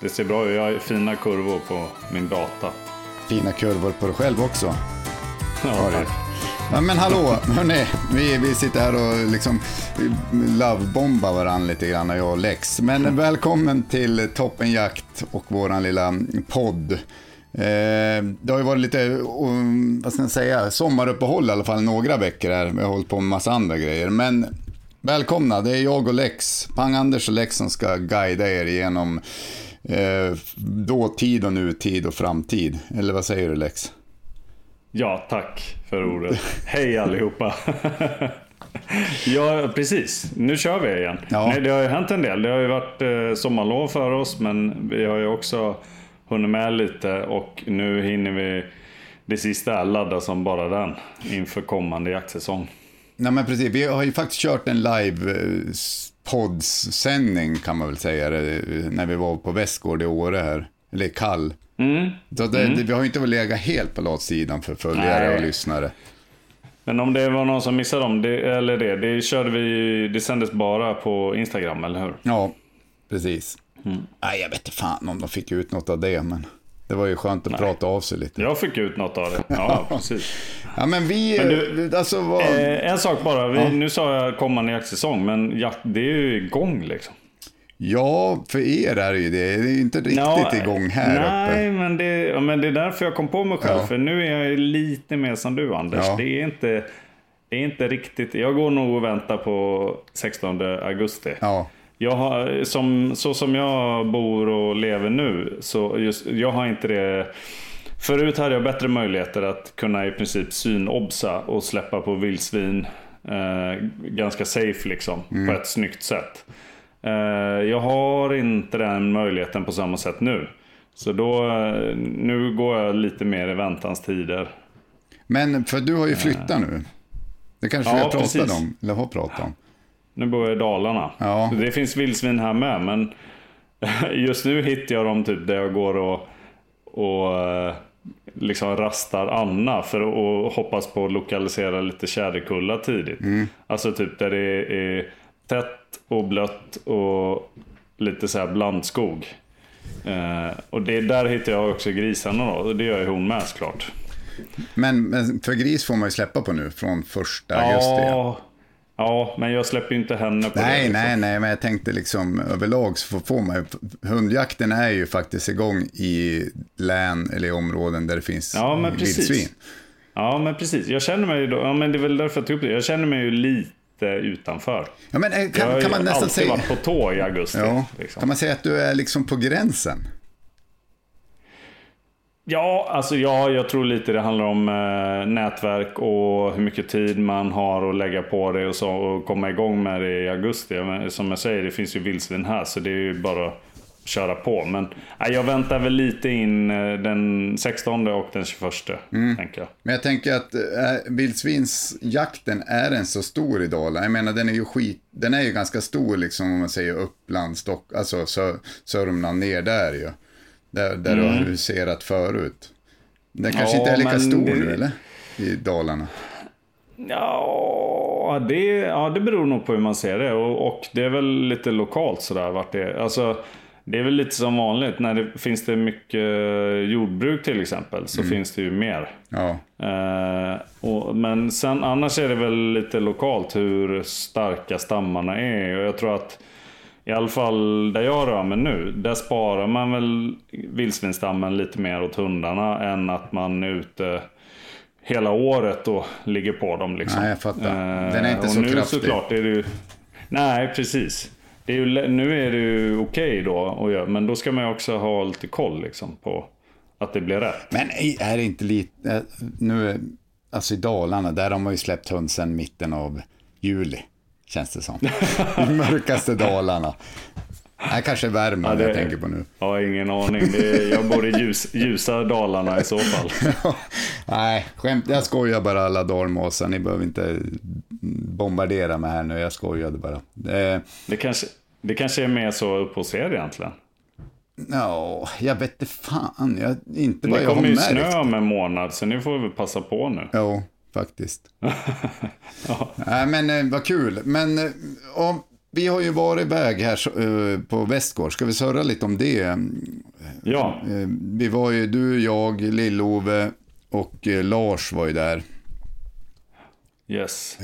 Det ser bra ut. Jag har fina kurvor på min data. Fina kurvor på dig själv också. Ja, tack. Ja, men hallå, hörni, vi, vi sitter här och liksom lovebombar varandra lite grann, jag och Lex. Men välkommen till Toppenjakt och våran lilla podd. Eh, det har ju varit lite, um, vad ska jag säga, sommaruppehåll i alla fall några veckor här. Vi har hållit på med massa andra grejer. Men välkomna, det är jag och Lex, Pang-Anders och Lex som ska guida er genom eh, dåtid och nutid och framtid. Eller vad säger du Lex? Ja, tack för ordet. Hej allihopa. ja, precis. Nu kör vi igen. Ja. Nej, det har ju hänt en del. Det har ju varit eh, sommarlov för oss, men vi har ju också hunnit med lite och nu hinner vi det sista ladda som bara den inför kommande jaktsäsong. Nej men precis, vi har ju faktiskt kört en live eh, poddsändning kan man väl säga det, när vi var på Västgård i Åre här, eller Kall. Mm. Så det, det, vi har ju inte legat helt på latsidan för följare Nej. och lyssnare. Men om det var någon som missade dem, det, eller det, det körde vi, det sändes bara på Instagram, eller hur? Ja, precis. Mm. Nej, jag vet inte fan om de fick ut något av det, men det var ju skönt att prata av sig lite. Jag fick ut något av det. Ja, precis. Ja, men vi, Men du- alltså vad... Eh, en sak bara. Vi, Nu sa jag kommande jaktsäsong, men jakt, det är ju igång liksom. Ja, för er är det ju det. Det är ju inte riktigt Ja, igång här nej, uppe. men det, ja, men det är därför jag kom på mig själv. Ja. För nu är jag lite mer som du Anders. Ja. Det, är inte, det är inte riktigt. Jag går nog och väntar på 16 augusti. Ja, Jag har, som, så som jag bor och lever nu, så just, jag har inte det. Förut hade jag bättre möjligheter att kunna i princip synobsa och släppa på vildsvin eh, ganska safe liksom, på ett snyggt sätt. Eh, jag har inte den möjligheten på samma sätt nu. Så då, eh, nu går jag lite mer i väntans tider. men för du har ju flyttat nu. Det kanske vi Ja, har pratat precis. om, eller har pratat om. Nu bor jag i Dalarna. Ja. Det finns vildsvin här med, men just nu hittar jag dem typ där jag går och, och eh, liksom rastar Anna för att hoppas på att lokalisera lite tjäderkullar tidigt. Alltså typ där det är tätt och blött och lite så här blandskog. Eh, och det där hittar jag också grisarna då, och det gör ju hon med såklart. Men, men för gris får man ju släppa på nu från första augusti. Ja, ja, men jag släpper ju inte henne på det. Nej, liksom. nej, nej, men jag tänkte liksom överlag så får- man ju, hundjakten är ju faktiskt igång i län eller i områden där det finns Ja, men vildsvin. Ja, men precis. Jag känner mig ju då, ja, men det är väl därför jag tog upp det. Jag känner mig ju lite utanför. Ja, men eh, jag kan, har kan man nästan alltid säga... varit på tå i augusti. Ja, liksom. kan man säga att du är liksom på gränsen? Ja, alltså ja, jag tror lite det handlar om eh, nätverk och hur mycket tid man har att lägga på det och så och komma igång med det i augusti. Men, som jag säger, det finns ju vildsvin här så det är ju bara att köra på. Men nej, jag väntar väl lite in eh, den 16 och den 21, Mm. tänker jag. Men jag tänker att äh, vildsvinsjakten är den så stor i Dalarna? Jag menar den är ju skit, den är ju ganska stor liksom om man säger Uppland, Stock, alltså Sö- Sörmland ner där ju. Där, där du har huserat förut. Den kanske Mm. Ja, inte är lika stor det- nu eller? I Dalarna. Ja det, ja, det beror nog på hur man ser det. Och, och det är väl lite lokalt sådär vart det är. Alltså, det är väl lite som vanligt. När det finns det mycket jordbruk till exempel så finns det ju mer. Ja. Eh, och, men sen annars är det väl lite lokalt hur starka stammarna är. Och jag tror att i alla fall där jag rör mig nu, där sparar man väl vildsvinsstammen lite mer åt hundarna än att man är ute hela året och ligger på dem. Liksom. Nej, jag fattar. Den är inte och så nu kraftig. såklart är det ju... Nej, precis. Det är ju, nu är det ju okej då att göra, men då ska man ju också ha lite koll liksom, på att det blir rätt. Men är det inte lite, eh, nu, alltså i Dalarna, där har man ju släppt hund sedan mitten av juli, känns det som. I mörkaste Dalarna. Nej, kanske Värmland Ja, det- jag tänker på nu. Jag har ingen aning. Det är, jag bor i ljus, ljusa Dalarna i så fall. Nej, skämt, jag skojar bara alla dalmasar, ni behöver inte bombardera mig här nu, jag skojade bara. Eh, Det kanske, det kanske är mer så upp hos er egentligen. Ja, jag vet inte fan, jag, inte vad Det jag har kommer ju snö om en månad så nu får vi passa på nu. Jo, faktiskt. Nej, men eh, vad kul. Men eh, om, vi har ju varit iväg här eh, på Västgård. Ska vi surra lite om det? Eh, Ja, vi var ju du, jag, Lill-Ove och Lars var ju där. yes.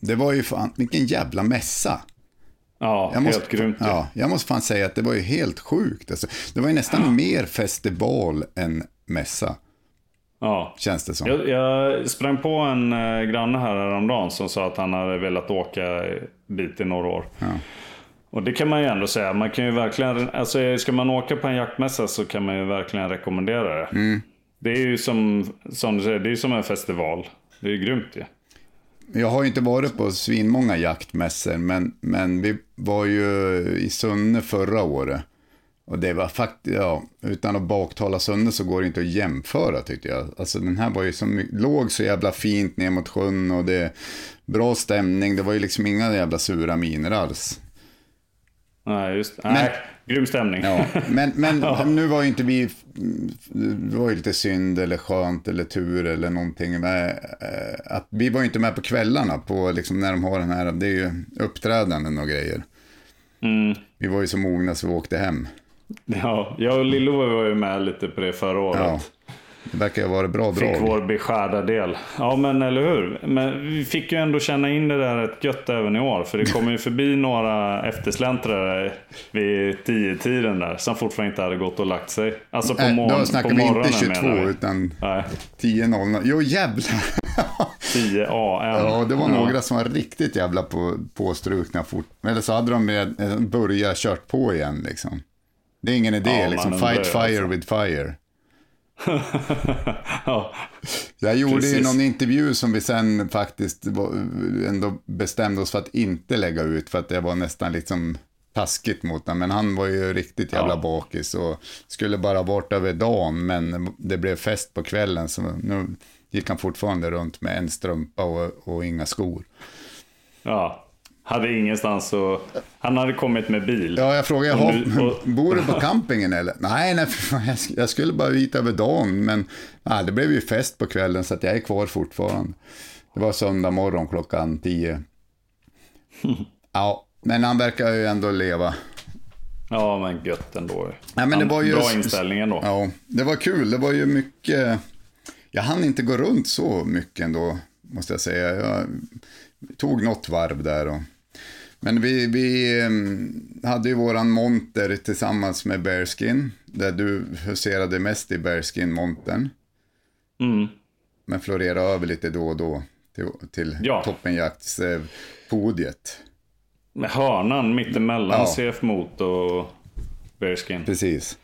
Det var ju fan, vilken jävla mässa. Ja, Jag måste, helt grymt ja, jag måste fan säga att det var ju helt sjukt. Alltså, det var ju nästan mer festival än mässa, Ja. känns det som. Jag, jag sprang på en eh, granne här häromdagen som sa att han hade velat åka bit i några år. Och det kan man ju ändå säga. Man kan ju verkligen, alltså ska man åka på en jaktmässa så kan man ju verkligen rekommendera det. Mm. Det är ju som, som du säger, det är som en festival. Det är ju grymt ju. Jag har ju inte varit på svinmånga jaktmässor, men, men vi var ju i Sunne förra året. Och det var faktiskt, ja, utan att baktala Sunne så går det inte att jämföra tyckte jag. Alltså den här var ju så låg så jävla fint ner mot sjön och det bra stämning. Det var ju liksom inga jävla sura miner alls. Nej, just Nej, grym stämning. Ja, men, men nu var ju inte vi, det var ju lite synd eller skönt eller tur eller någonting. Med, eh, att vi var ju inte med på kvällarna på liksom när de har den här, det är ju uppträdanden och grejer. Mm. Vi var ju så mogna så vi åkte hem. Ja, jag och Lillo var ju med lite på det förra året. Ja, det verkar ju vara bra Fick drag. vår beskärda del. Ja men eller hur. Men vi fick ju ändå känna in det där rätt gött även i år. För det kom ju förbi några eftersläntrare vid tio tiden där. Som fortfarande inte hade gått och lagt sig. Alltså på, Nej, morgon, då snackar på vi morgonen inte 22 menar vi. utan Nej, 10.00. Jo jävlar. 10 AM. Ja, det var några som var riktigt jävla på, påstrukna fort. Eller så hade de med, börjat kört på igen liksom. Det är ingen idé, Ja, liksom. Fight ju, fire alltså. with fire. ja. Jag gjorde ju Precis. någon intervju som vi sen faktiskt ändå bestämde oss för att inte lägga ut för att det var nästan liksom taskigt mot honom. Men han var ju riktigt jävla Ja. bakis och skulle bara bort över dagen men det blev fest på kvällen så nu gick han fortfarande runt med en strumpa och, och inga skor. ja. Hade ingenstans att... Han hade kommit med bil. Ja, jag frågade, Och "Jaha, nu- och- bor du på campingen eller? Nej, nej, jag skulle bara hit över dagen, men nej, det blev ju fest på kvällen så att jag är kvar fortfarande. Det var söndag morgon klockan tio. Ja, men han verkar ju ändå leva. Ja men gött ändå. Ja, men det var ju, Bra inställning ändå. Ja, det var kul. Det var ju mycket. Jag hann inte gå runt så mycket ändå, måste jag säga. Jag tog något varv där. Och... Men vi, vi em, hade ju våran monter tillsammans med Bearskin. Där du huserade mest i Bearskin-montern. Mm. Men florerade över lite då och då till, till Ja. toppenjaktspodiet. Med hörnan mittemellan Ja. CF Mot och Bearskin. Precis.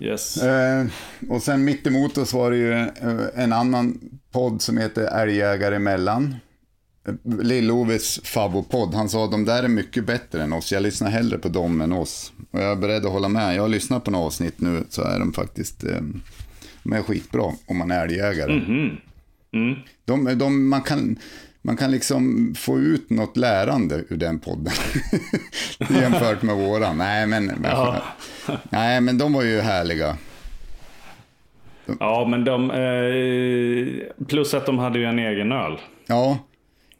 Yes. Eh, och sen mitt emot oss var det ju eh, en annan podd som heter Älgjägare emellan. Lill-Oves favvopodd. Han sa att de där är mycket bättre än oss. Jag lyssnar hellre på dem än oss. Och jag är beredd att hålla med. Jag har lyssnat på några avsnitt nu så är de faktiskt eh, de är skitbra om man är älgjägare. Mm. De, de, man, kan, man kan liksom få ut något lärande ur den podden. Jämfört med våran. Nej men, Ja. nej, men de var ju härliga. Ja, men de... Eh, plus att de hade ju en egen öl. Ja,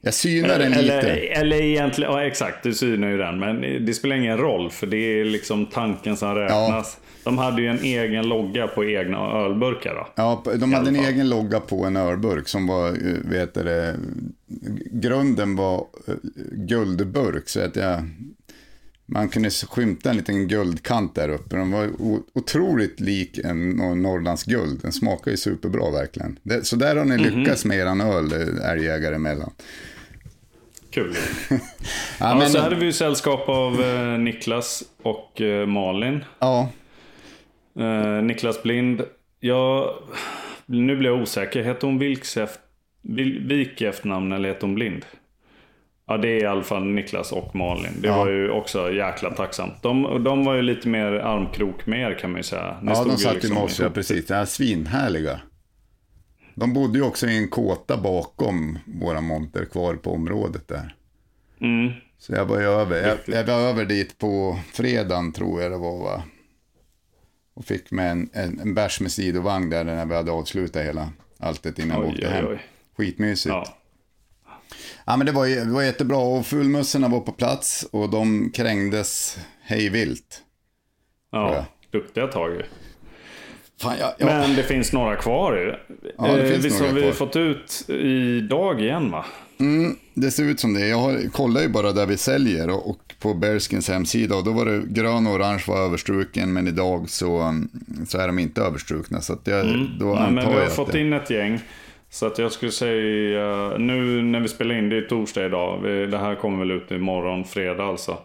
Jag synar den eller, lite. Eller egentligen, ja exakt, du synar ju den. Men det spelar ingen roll för det är liksom tanken som räknas. De hade ju en egen logga på egna ölburkar då. Ja, de hade en egen logga på en ölburk som var, eh, vet du det, grunden var eh, guldburk så att jag, man kunde skymta en liten guldkant där uppe. Den var otroligt lik en Nor- Norrlands guld. Den smakar ju superbra verkligen. Så där har ni lyckats med eran öl, eh, älgjägare emellan. Kul. Ja, Ja, men, så hade vi ju sällskap av eh, Niklas och eh, Malin. ja, Eh, Niklas Blind. Jag, nu blir jag osäker. Heter hon Vilks eft, Vil- Vik efternamn eller heter hon Blind? Ja, det är i alla fall Niklas och Malin. Det Ja. var ju också jäkla tacksamt. De, de var ju lite mer armkrok med er kan man ju säga. Ni ja stod de satt ju liksom med oss, ja, precis. Ja, svinhärliga. De bodde ju också i en kåta bakom våra monter kvar på området där. Mm. Så jag var över, jag, jag var över dit på fredagen tror jag det var va. Och fick med en, en, en bärs med sidovagn där när vi hade avslutat hela alltet innan vi åkte oj, hem. oj. Skitmysigt. Ja. Ja. men det var, det var jättebra och fullmössorna var på plats och de krängdes hej vilt. Ja. ja, duktiga tag ju. Fan, jag, jag, Men det finns några kvar. Ja, det Eh, Visst har vi kvar. fått ut idag igen va? Det ser ut som det. Jag har, kollar ju bara där vi säljer och, och på Bearskins hemsida och då var det grön och orange var överstruken men idag så, mm, så är de inte överstrukna. Så jag, då Nej, men vi har fått det, in ett gäng. Så att jag skulle säga, nu när vi spelar in, det är torsdag idag. Det här kommer väl ut imorgon, fredag alltså.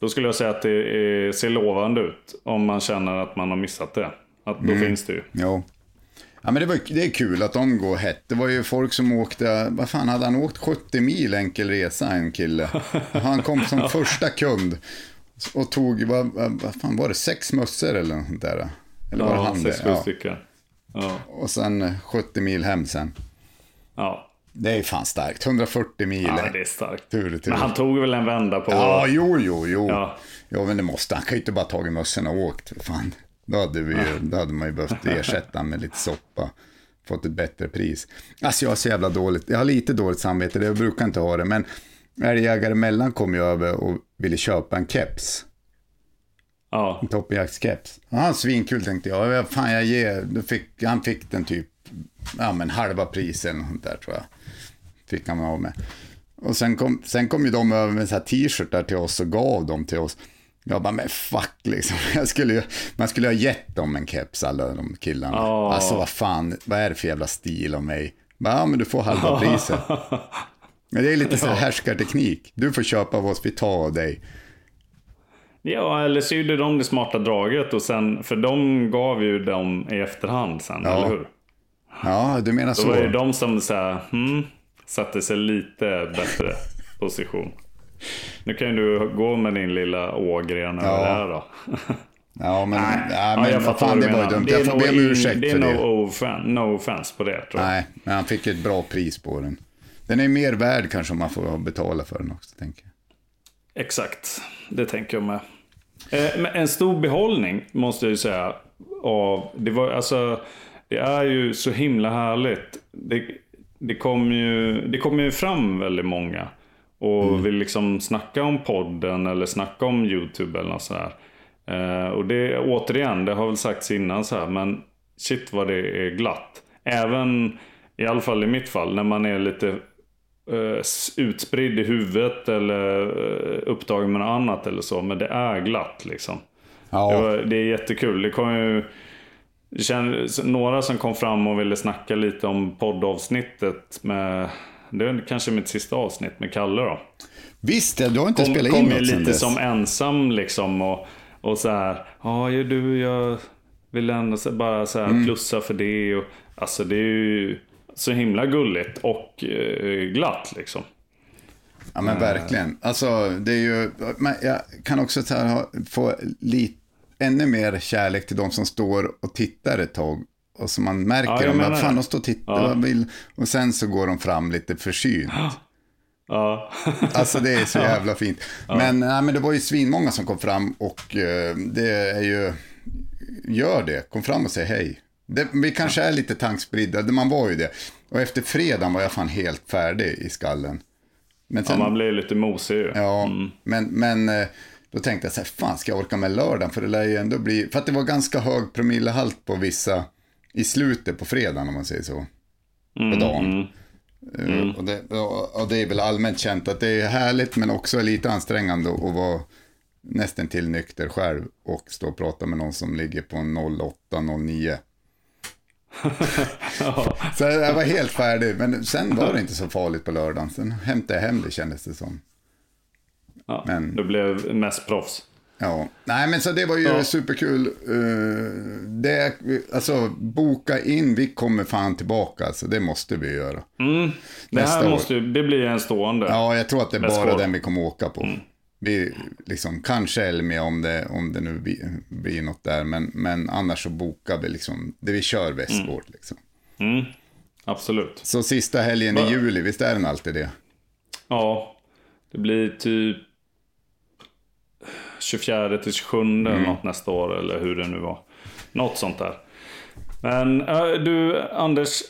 Då skulle jag säga att det ser lovande ut. Om man känner att man har missat det. Att då Mm. finns det ju. Jo. Ja, men det, var, det är kul att de går hett. Det var ju folk som åkte, vad fan hade han åkt 70 mil enkel resa en kille. Han kom som första kund och tog, vad, vad, fan var det, sex mössor eller något där? Eller var det Ja, han sex, sju Ja. stycken. Ja. Och sen eh, 70 mil hem sen. Ja. Det är fan starkt, 140 mil. ja, det är starkt. Tur tur. Men han tog väl en vända på... Ja, jo, jo, jo. Ja. Ja. men det måste han. kan ju inte bara tagit mössorna och åkt. Fan. Då, hade vi ju, då hade man ju behövt ersätta med lite soppa. Fått ett bättre pris. Alltså jag har så jävla dåligt. Jag har lite dåligt samvete. Jag brukar inte ha det. Men älgjägare emellan kom ju över och ville köpa en keps. Ja. En toppenjaktskeps. Ja, svinkul tänkte jag. Ja, Fan, jag ger. Fick, han fick den typ, ja men halva priset eller något sånt där tror jag. Fick han av med. Och sen kom, sen kom ju de över med så här t-shirtar till oss och gav dem till oss. Jag bara, men fuck liksom. Jag skulle man skulle ha gett dem en keps, alla de killarna. Ja. Alltså vad fan, vad är det för jävla stil av mig? Bara, Ja, men du får halva priset. Men det är lite så här härskarteknik. Du får köpa av oss, vi tar av dig. Ja, eller så gjorde de det smarta draget och sen, för de gav ju dem i efterhand sen, Ja. eller hur? Ja, du menar Då var det så. de som så här, hmm, satte sig lite bättre position. Nu kan ju du gå med din lilla Ågren över Ja. det här då. Ja, men, ja, Ja, men jag vad fattar fan, det var dumt. Det Jag får be om ursäkt Det är för det. no, offen, no offense på det tror jag. Nej, men han fick ett bra pris på den. Den är mer värd kanske om man får betala för den också, tänker jag. Exakt, det tänker jag med. Eh, men en stor behållning måste jag ju säga. Av, det, var, alltså, det är ju så himla härligt. Det, det kommer ju, det kommer ju fram väldigt många. Och vill liksom snacka om podden eller snacka om YouTube eller något sådär. Eh, och det återigen, det har väl sagts innan så här, men shit vad det är glatt. Även, i alla fall i mitt fall, när man är lite eh, utspridd i huvudet eller eh, upptagen med något annat eller så. Men det är glatt liksom. Det, Ja, var, det är jättekul. Det kom ju det kändes, några som kom fram och ville snacka lite om poddavsnittet med det är kanske mitt sista avsnitt med Kalle då. visst, du har inte Kom, spelat kom in ju något sen lite dess. som ensam liksom och, och så här. Ja, ju du, jag vill ändå bara så här Mm. plussa för det. Och, alltså det är ju så himla gulligt och eh, glatt liksom. Ja, men verkligen. Alltså, det är ju... Men jag kan också så här, få lite, ännu mer kärlek till de som står och tittar ett tag. Och så man märker Ja, vad fan, de står och tittar, Ja. vill... Och sen så går de fram lite försynt. Ja. Alltså det är så jävla fint. Men, nej, men det var ju svinmånga som kom fram och eh, det är ju, gör det, kom fram och säg hej. Det, vi kanske är lite tankspridda, man var ju det. Och efter fredagen var jag fan helt färdig i skallen. Men Ja, man blir lite mosig ju. Ja, men, men eh, då tänkte jag så här, fan ska jag orka med lördagen? För det lär ju ändå bli, för att det var ganska hög promillehalt på vissa i slutet på fredagen om man säger så. På dagen. Eh, Och, det, och det är väl allmänt känt att det är härligt men också lite ansträngande att vara nästan till nykter själv och stå och prata med någon som ligger på 08-09. Ja. Så jag var helt färdig, men sen var det inte så farligt på lördagen. Sen hämtade jag hem det kändes det som. Ja, Men- Du blev mest proffs. Ja, nej men så det var ju Ja. superkul. Uh, det, alltså boka in, vi kommer fan tillbaka, alltså det måste vi göra. Det Nästa här år. måste ju, det blir en stående. Ja, jag tror att det är bara år. den vi kommer åka på. Vi, liksom, kanske Elmia om det, om det nu blir, blir något där, men, men annars så bokar vi liksom, det vi kör Västgård liksom. Mm, absolut. Så sista helgen i Va? juli, visst är den alltid det? Ja, det blir typ 24 till 27 Mm. eller något nästa år. Eller hur det nu var. Något sånt där. Men äh, du Anders.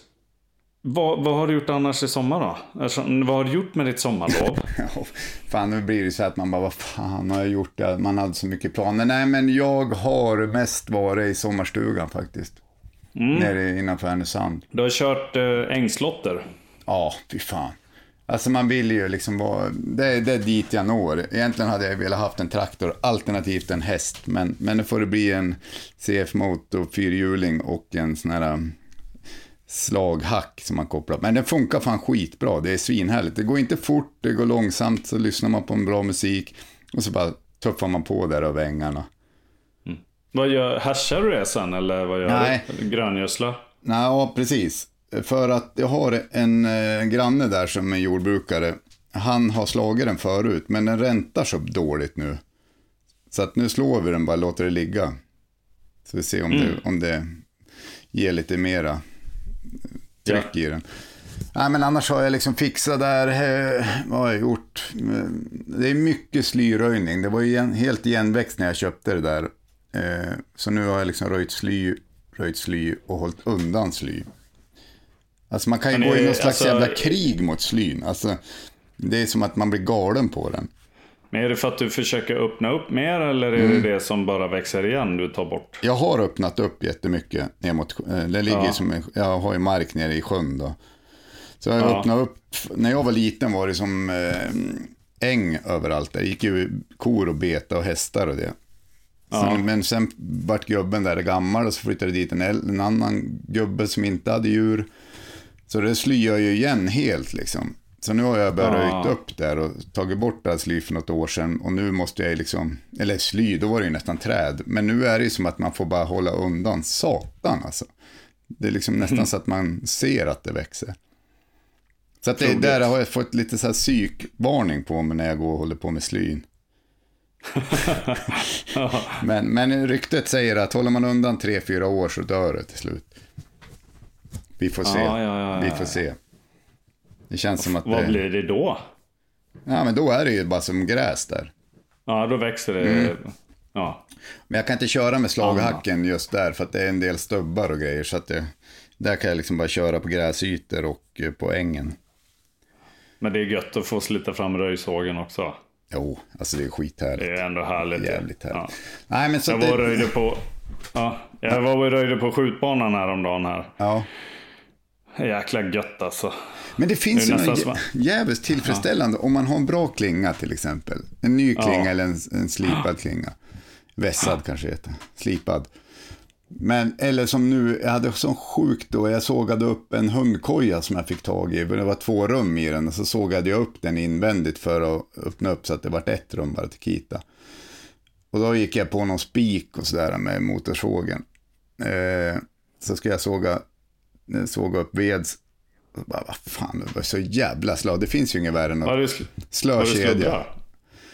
Vad, vad har du gjort annars i sommar då? Alltså, vad har du gjort med ditt sommarlov? Fan nu blir det så att man bara, vad fan har jag gjort? det? Man hade så mycket planer. Nej, men jag har mest varit i sommarstugan faktiskt. Nere innanför Härnösand. Du har kört äh, ängslotter. Ja, fy fan. Alltså man vill ju liksom vara, det, är- det är dit jag når. Egentligen hade jag velat haft en traktor, alternativt en häst. Men, men nu får det bli en CF-motor, fyrhjuling och en sån här um, slaghack som man kopplar. Men den funkar fan skitbra, det är svinhärligt. Det går inte fort, det går långsamt, så lyssnar man på en bra musik och så bara tuffar man på där över ängarna. Vad gör, härsar du det sen eller vad gör Nej. du? Gröngödsla? Nej, ja, precis. För att jag har en, eh, en granne där som är jordbrukare. Han har slagit den förut, men den räntar så dåligt nu. Så att nu slår vi den bara, låter det ligga. Så vi ser om, det, om det ger lite mera tryck i den. Nej, men annars har jag liksom fixat där. eh, Vad har jag gjort? Eh, Det är mycket slyröjning. Det var ju helt igenväxt när jag köpte det där. Så nu har jag liksom röjt sly, röjt sly och hållit undan sly. Alltså man kan ju Men gå i någon slags alltså- jävla krig mot slyn. Alltså, det är som att man blir galen på den. Men är det för att du försöker öppna upp mer eller är Mm. det det som bara växer igen du tar bort? Jag har öppnat upp jättemycket ner mot, eh, det ligger Ja. som jag har ju mark nere i sjön då. Så jag Ja. öppnat upp, när jag var liten var det som eh, äng överallt. Det gick ju kor och beta och hästar och det. Sen, Men sen vart gubben där gammal och så flyttade dit en, en annan gubbe som inte hade djur. Så det slyar ju igen helt liksom. Så nu har jag börjat Ja. röjt upp där och tagit bort all sly för något år sedan. Och nu måste jag liksom, eller sly, då var det ju nästan träd. Men nu är det ju som att man får bara hålla undan satan alltså. Det är liksom nästan så att man ser att det växer. Så att det, där har jag fått lite så här psykvarning på mig när jag går och håller på med slyn. men, men ryktet säger att håller man undan tre fyra år så dör det till slut. Vi får se. Ja, ja, Vi får se. Det känns som att Vad det, blir det då? Ja, men då är det ju bara som gräs där. Ja, då växer det. Mm. Ja. Men jag kan inte köra med slaghacken just där för att det är en del stubbar och grejer. Så att det, där kan jag liksom bara köra på gräsytor och eh, på ängen. Men det är gött att få slita fram röjsågen också. Jo, alltså det är skithärligt. Det är ändå härligt. Jävligt härligt. Ja. Nej, men så Jag var det, röjde på... Ja, jag var och röjde på skjutbanan häromdagen här. ja. Jäkla gött alltså. Men det finns Det ju något jävligt tillfredsställande om man har en bra klinga till exempel. En ny klinga Ja. eller en, en slipad klinga. Vässad kanske heter. Slipad. Men, eller som nu, jag hade sån sjukt då, jag sågade upp en hundkoja som jag fick tag i. Det var två rum i den och så sågade jag upp den invändigt för att öppna upp så att det vart ett rum bara till kita. Och då gick jag på någon spik och sådär med motorsågen. Eh, så ska jag såga, eh, såga upp ved. Och bara, vad fan, det var så jävla slag. Det finns ju inget värre än att slökedja.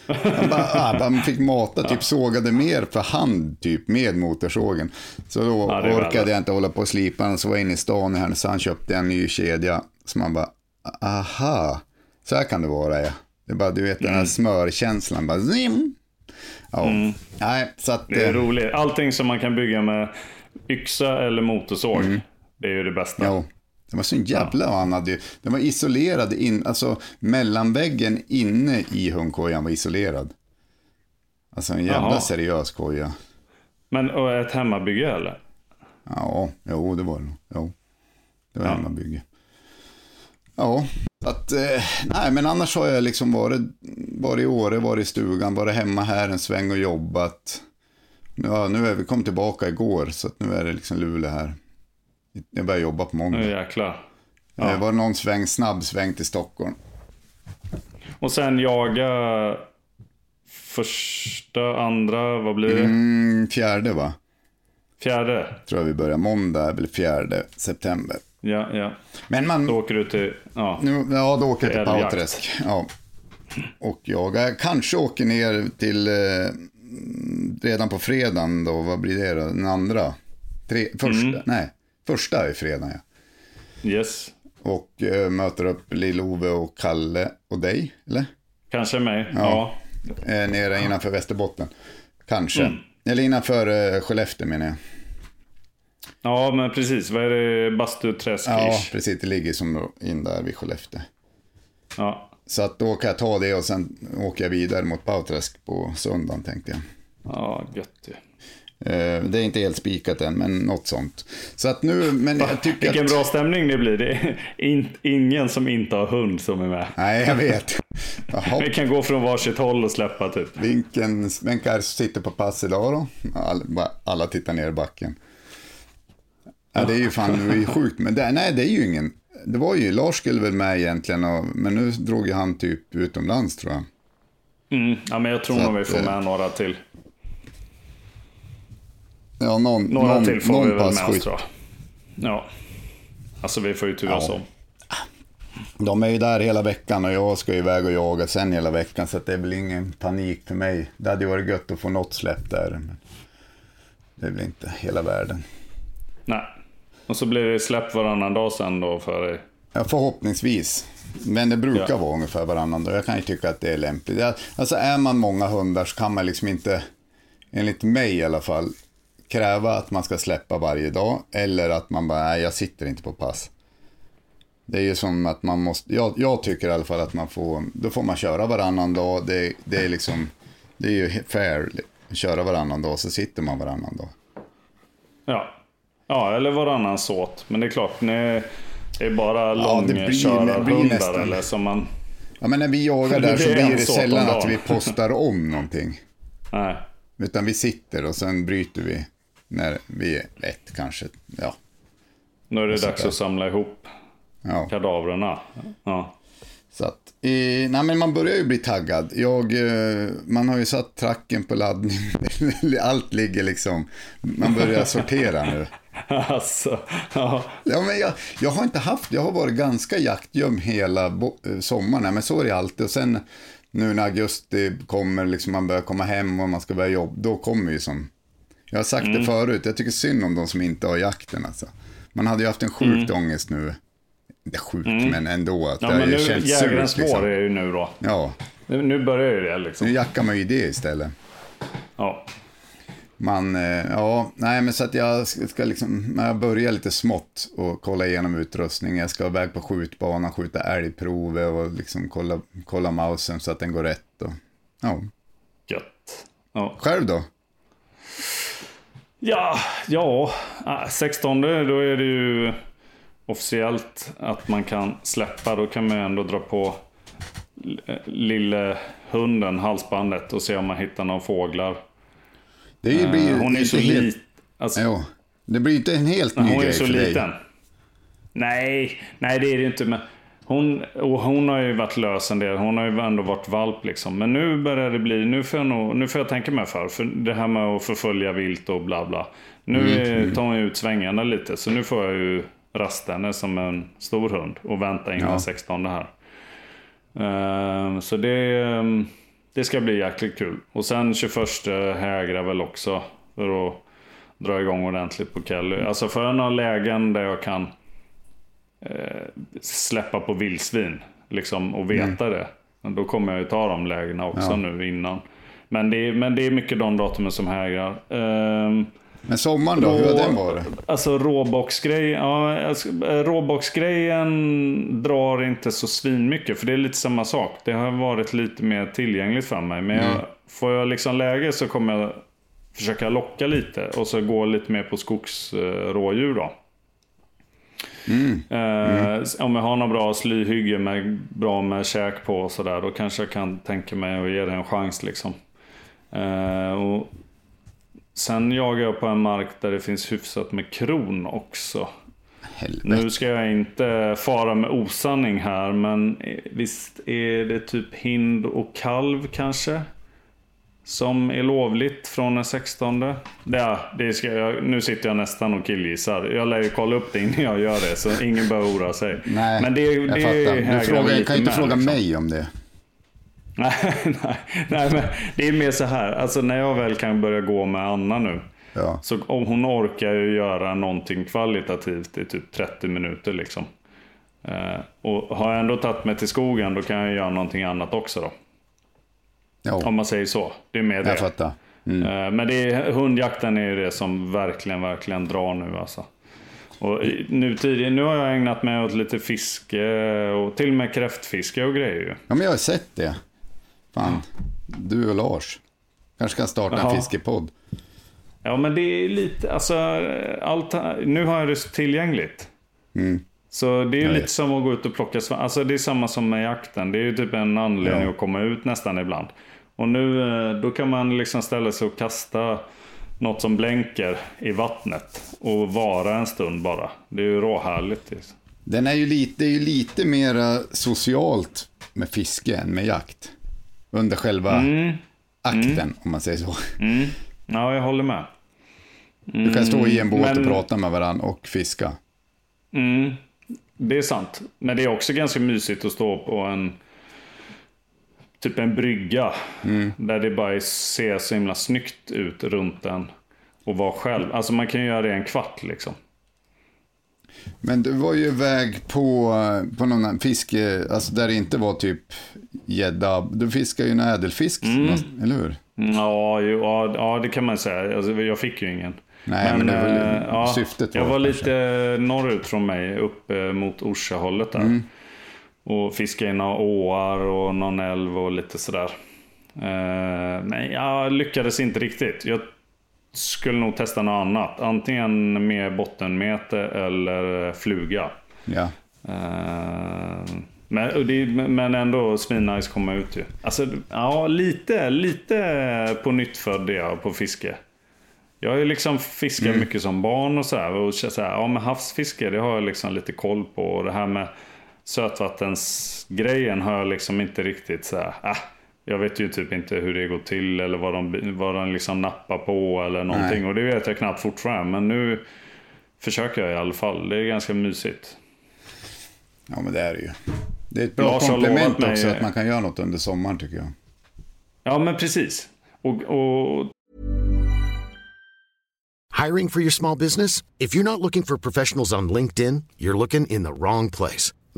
Jag bara, ah, bara fick mata, typ sågade mer för hand typ med motorsågen. Så då Ja, orkade värre. jag inte hålla på och slipa den. Så var jag inne i stan i Härnösand köpte en ny kedja. Så man bara, aha, så här kan det vara ja. Det är bara, du vet den Mm. här smörkänslan, bara zim. Ja, nej, så att... Det är eh, roligt. Allting som man kan bygga med yxa eller motorsåg. Det är ju det bästa. Jo. Den var så jävla, ja. han hade ju, den var isolerad in, alltså mellanväggen inne i hundkojan var isolerad. Alltså en jävla Jaha. seriös koja. Men och ett hemmabygge eller? Ja, jo det var det Jo, det var ja. hemmabygge. Ja, att, eh, nej men annars har jag liksom varit, varit i Åre, varit i stugan, varit hemma här en sväng och jobbat. Ja, nu är vi kom tillbaka igår så nu är det liksom Luleå här. Jag börjar jobba på måndag. Nu jäklar. Ja. Det var någon sväng, snabb sväng till Stockholm. Och sen jaga första, andra, vad blir det? Mm, fjärde va? Fjärde? Tror jag vi börjar måndag, eller fjärde september. Ja, ja. Men man... Då åker du till... Ja, nu, ja då åker jag till Pauträsk. Ja. Och jag kanske åker ner till... Eh, redan på fredagen då, vad blir det då? Den andra? Tre, första? Mm. Nej, första är fredagen ja. Yes. Och eh, möter upp Lill-Ove och Kalle och dig, eller? Kanske mig, ja. ja. Eh, nere innanför Västerbotten. Kanske. Mm. Eller innanför eh, Skellefteå menar jag. Ja, men precis. Vad är det? Bastuträsk? Ja, precis. Det ligger som in där vid Skellefteå. Ja. Så att då kan jag ta det och sen åker jag vidare mot Bauträsk på söndagen tänkte jag. Ja, gött ju. Eh, det är inte helt spikat än, men något sånt. Så att nu, men jag tycker Vilken att... bra stämning det blir. Det är in, ingen som inte har hund som är med. Nej, jag vet. Jaha. Vi kan gå från varsitt håll och släppa typ. Vilken, vem sitter på pass idag då? Alla, alla tittar ner i backen. Ja, det är ju fan det är sjukt, men det, nej det är ju ingen. Det var ju, Lars skulle väl med egentligen, och, men nu drog ju han typ utomlands tror jag. Mm, ja, men jag tror nog vi får med några till. Ja, någon, några någon, till får någon vi väl med oss tror jag. Ja, alltså vi får ju turas ja. om. De är ju där hela veckan och jag ska iväg och jaga sen hela veckan så det är väl ingen panik för mig. Det hade ju varit gött att få något släpp där. Men det är väl inte hela världen. Nej. Och så blir det släpp varannan dag sen då för dig? Ja, förhoppningsvis. Men det brukar ja. vara ungefär varannan dag. Jag kan ju tycka att det är lämpligt. Alltså är man många hundar så kan man liksom inte, enligt mig i alla fall, kräva att man ska släppa varje dag. Eller att man bara, nej jag sitter inte på pass. Det är ju som att man måste, jag, jag tycker i alla fall att man får, då får man köra varannan dag. Det, det är liksom, det är ju fair. Köra varannan dag så sitter man varannan dag. Ja. Ja, eller varannan såt. Men det är klart, ni är bara ja, långkörarhundar eller som man... Ja, men när vi jagar där så blir det sällan att vi postar om någonting. Nej. Utan vi sitter och sen bryter vi när vi är ett kanske. Ja. Nu är det dags att samla ihop ja. kadavrarna. Ja. Så att, eh, nej men man börjar ju bli taggad. Jag, eh, man har ju satt tracken på laddning. Allt ligger liksom, man börjar sortera nu. Alltså, ja. ja men jag, jag har inte haft, jag har varit ganska jaktgöm hela bo, eh, sommaren, men så är det alltid. Och sen nu när augusti kommer, liksom man börjar komma hem och man ska börja jobba, då kommer ju som, jag har sagt mm. det förut, jag tycker synd om de som inte har jakten alltså. Man hade ju haft en sjukt mm. ångest nu inte sjuk, mm. men ändå. Att ja, men nu, jägarens surt, liksom. är ju nu då. Ja. Nu, nu börjar ju det liksom. Nu jackar man ju det istället. Ja. Man, eh, ja, nej men så att jag ska liksom, jag börjar lite smått och kolla igenom utrustning. Jag ska iväg på skjutbanan, skjuta älgprover och liksom kolla, kolla mausen så att den går rätt. Och, ja. Gött. Ja. Själv då? Ja, ja, 16 då är det ju officiellt att man kan släppa, då kan man ändå dra på lille hunden, halsbandet och se om man hittar några fåglar. Det blir, uh, hon är så helt... liten. Alltså, jo. Det blir inte en helt ny hon grej är så för liten. dig. Nej, nej det är det inte. Men hon, och hon har ju varit lös en del. Hon har ju ändå varit valp liksom. Men nu börjar det bli, nu får jag, nog, nu får jag tänka mig för. För det här med att förfölja vilt och bla bla. Nu mm. tar hon ut svängarna lite. Så nu får jag ju rasta henne som en stor hund och vänta in ja. den 16 här. Uh, så det, um, det ska bli jäkligt kul. Och sen 21 hägrar väl också för att dra igång ordentligt på Kelly. Alltså för några lägen där jag kan uh, släppa på vildsvin liksom, och veta mm. det. Då kommer jag ju ta de lägena också ja. nu innan. Men det, är, men det är mycket de datumen som hägrar. Uh, Men sommaren då, hur har den varit? Alltså råboxgrej, ja, alltså, råboxgrejen drar inte så svinmycket. För det är lite samma sak. Det har varit lite mer tillgängligt för mig. Men jag, får jag liksom läge så kommer jag försöka locka lite. Och så gå lite mer på skogsrådjur då. Mm. Eh, Om jag har några bra slyhygge med bra med käk på och sådär. Då kanske jag kan tänka mig att ge det en chans liksom. Eh, och sen jagar jag på en mark där det finns hyfsat med kron också. Helvete. Nu ska jag inte fara med osanning här, men visst är det typ hind och kalv kanske? Som är lovligt från den 16. Ja, det ska jag, nu sitter jag nästan och killgissar. Jag lär ju kolla upp det innan jag gör det, så ingen behöver oroa sig. Nej, men det, jag det fattar. Du frågar, lite kan ju inte fråga liksom. mig om det. Nej, nej, nej, men det är mer så här. Alltså när jag väl kan börja gå med Anna nu. Ja. Så om hon orkar ju göra någonting kvalitativt i typ 30 minuter liksom. Eh, och har jag ändå tagit mig till skogen då kan jag göra någonting annat också då. Om Ja, man säger så. Det är med det. jag fattar. Mm. Eh, Men det är, hundjakten är ju det som verkligen, verkligen drar nu alltså. Och nu, tidigare, nu har jag ägnat mig åt lite fiske och till och med kräftfiske och grejer ju. Ja, men jag har sett det. Fan, du och Lars. Kanske kan starta en Jaha. fiskepodd. Ja men det är lite, alltså allt, nu har jag det tillgängligt. Så det är lite som att gå ut och plocka svamp. Alltså det är samma som med jakten. Det är ju typ en anledning Ja. att komma ut nästan ibland. Och nu eh, då kan man liksom ställa sig och kasta något som blänker i vattnet. Och vara en stund bara. Det är ju råhärligt. Liksom. Den är ju lite, det är ju lite mer socialt med fiske än med jakt. Under själva Mm. akten, om man säger så. Ja, jag håller med. Du kan stå i en båt men- och prata med varandra och fiska. Mm, det är sant. Men det är också ganska mysigt att stå på en typ en brygga. Där det bara ser så himla snyggt ut runt den. Och vara själv. Alltså man kan ju göra det en kvart liksom. Men du var ju iväg på, på någon fiske, alltså där det inte var typ gädda. Du fiskar ju en ädelfisk, Mm. eller hur? Ja, ju, ja, ja, det kan man säga. Alltså, jag fick ju ingen. Nej, men det var ja, syftet var Jag var det lite norrut från mig, upp eh, mot Orsa-hållet där. Och fiskade i några åar och någon älv och lite sådär. Eh, men jag lyckades inte riktigt. Jag skulle nog testa något annat. Antingen med bottenmete eller fluga. Ja. Eh, men, det, men ändå svinnice komma ut ju. Alltså, ja, lite, lite på nytt född är jag på fiske. Jag har ju liksom fiskat mycket som barn och sådär. Och så här, ja men havsfiske, det har jag liksom lite koll på. Och det här med sötvattensgrejen har jag liksom inte riktigt så här, ah, jag vet ju typ inte hur det går till eller vad de, vad de liksom nappar på eller någonting. Nej. Och det vet jag knappt fortfarande. Men nu försöker jag i alla fall. Det är ganska mysigt. ja, men det är det ju. Det är ett bra komplement mig- också att man kan göra något under sommaren tycker jag. Ja men precis. Och, och Hiring for your small business? If you're not looking for professionals on LinkedIn, you're looking in the wrong place.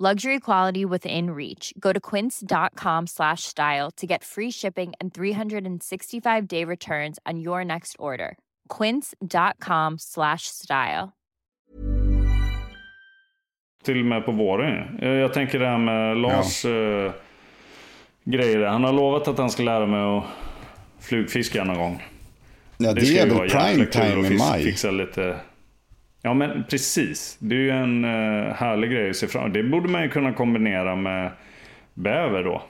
Luxury quality within reach. Go to quince.com slash style to get free shipping and 365 day returns on your next order. Quince.com slash style. till och med på våren jag, jag tänker det här med Lars eh, grejer. där. Han har lovat att han ska lära mig att flugfiska någon gång. Ja, det, ska är väl prime time i maj. Fixa lite... Ja men precis. Det är ju en uh, härlig grej att se fram Det borde man ju kunna kombinera med bäver då.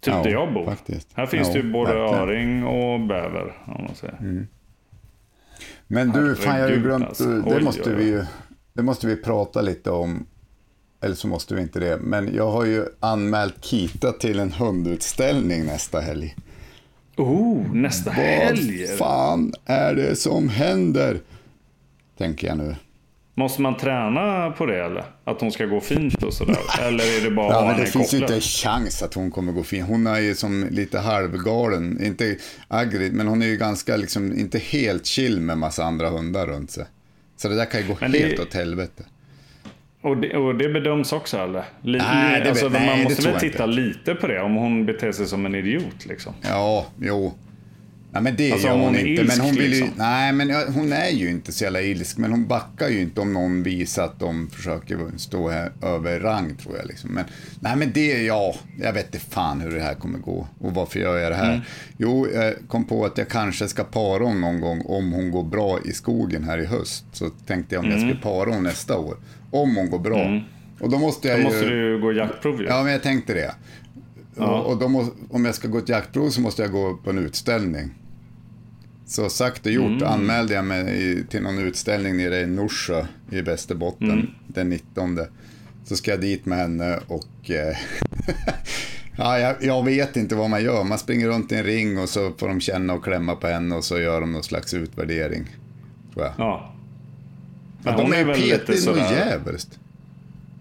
Typ Ja, där jag bor. faktiskt. Här finns Ja, det ju både verkligen. öring och bäver. Om man säger. Men du, fan jag har ju glömt, alltså. det, Oj, måste oj, vi ju, det måste vi prata lite om. Eller så måste vi inte det. Men jag har ju anmält Kita till en hundutställning nästa helg. Oh, nästa helg! Vad fan är det som händer? Tänker jag nu. Måste man träna på det eller? Att hon ska gå fint och sådär? Eller är det bara Ja, men det finns ju inte en chans att hon kommer gå fin. Hon är ju som lite halvgalen, inte aggressiv, men hon är ju ganska, liksom, inte helt chill med massa andra hundar runt sig. Så det där kan ju gå Men det- helt åt helvete. Och det, och det bedöms också eller? Li, Nej, det alltså, nej, man måste väl titta inte. lite på det om hon beter sig som en idiot liksom. Ja, jo. Nej, men det Alltså, gör hon, hon inte. men hon ilsk, vill ju, liksom. Nej, men hon är ju inte så jävla ilsk. Men hon backar ju inte om någon visar att de försöker stå här över rang, tror jag. Liksom. Men, nej, men det, ja, jag vet inte fan hur det här kommer gå. Och varför gör jag det här? Mm. Jo, jag kom på att jag kanske ska para hon någon gång om hon går bra i skogen här i höst. Så tänkte jag om Mm. jag skulle para hon nästa år. Om hon går bra. Och då måste jag Då ju... måste du gå jaktprov ju. Ja, men jag tänkte det. Och, och må, om jag ska gå ett jaktprov så måste jag gå på en utställning. Så sagt och gjort anmälde jag mig till någon utställning nere i Norsjö i Västerbotten den 19. Så ska jag dit med henne och eh, ja, jag, jag vet inte vad man gör. Man springer runt i en ring och så får de känna och klämma på henne och så gör de någon slags utvärdering. Tror jag. Ja. Ja, Men de är ju petiga något jävligt.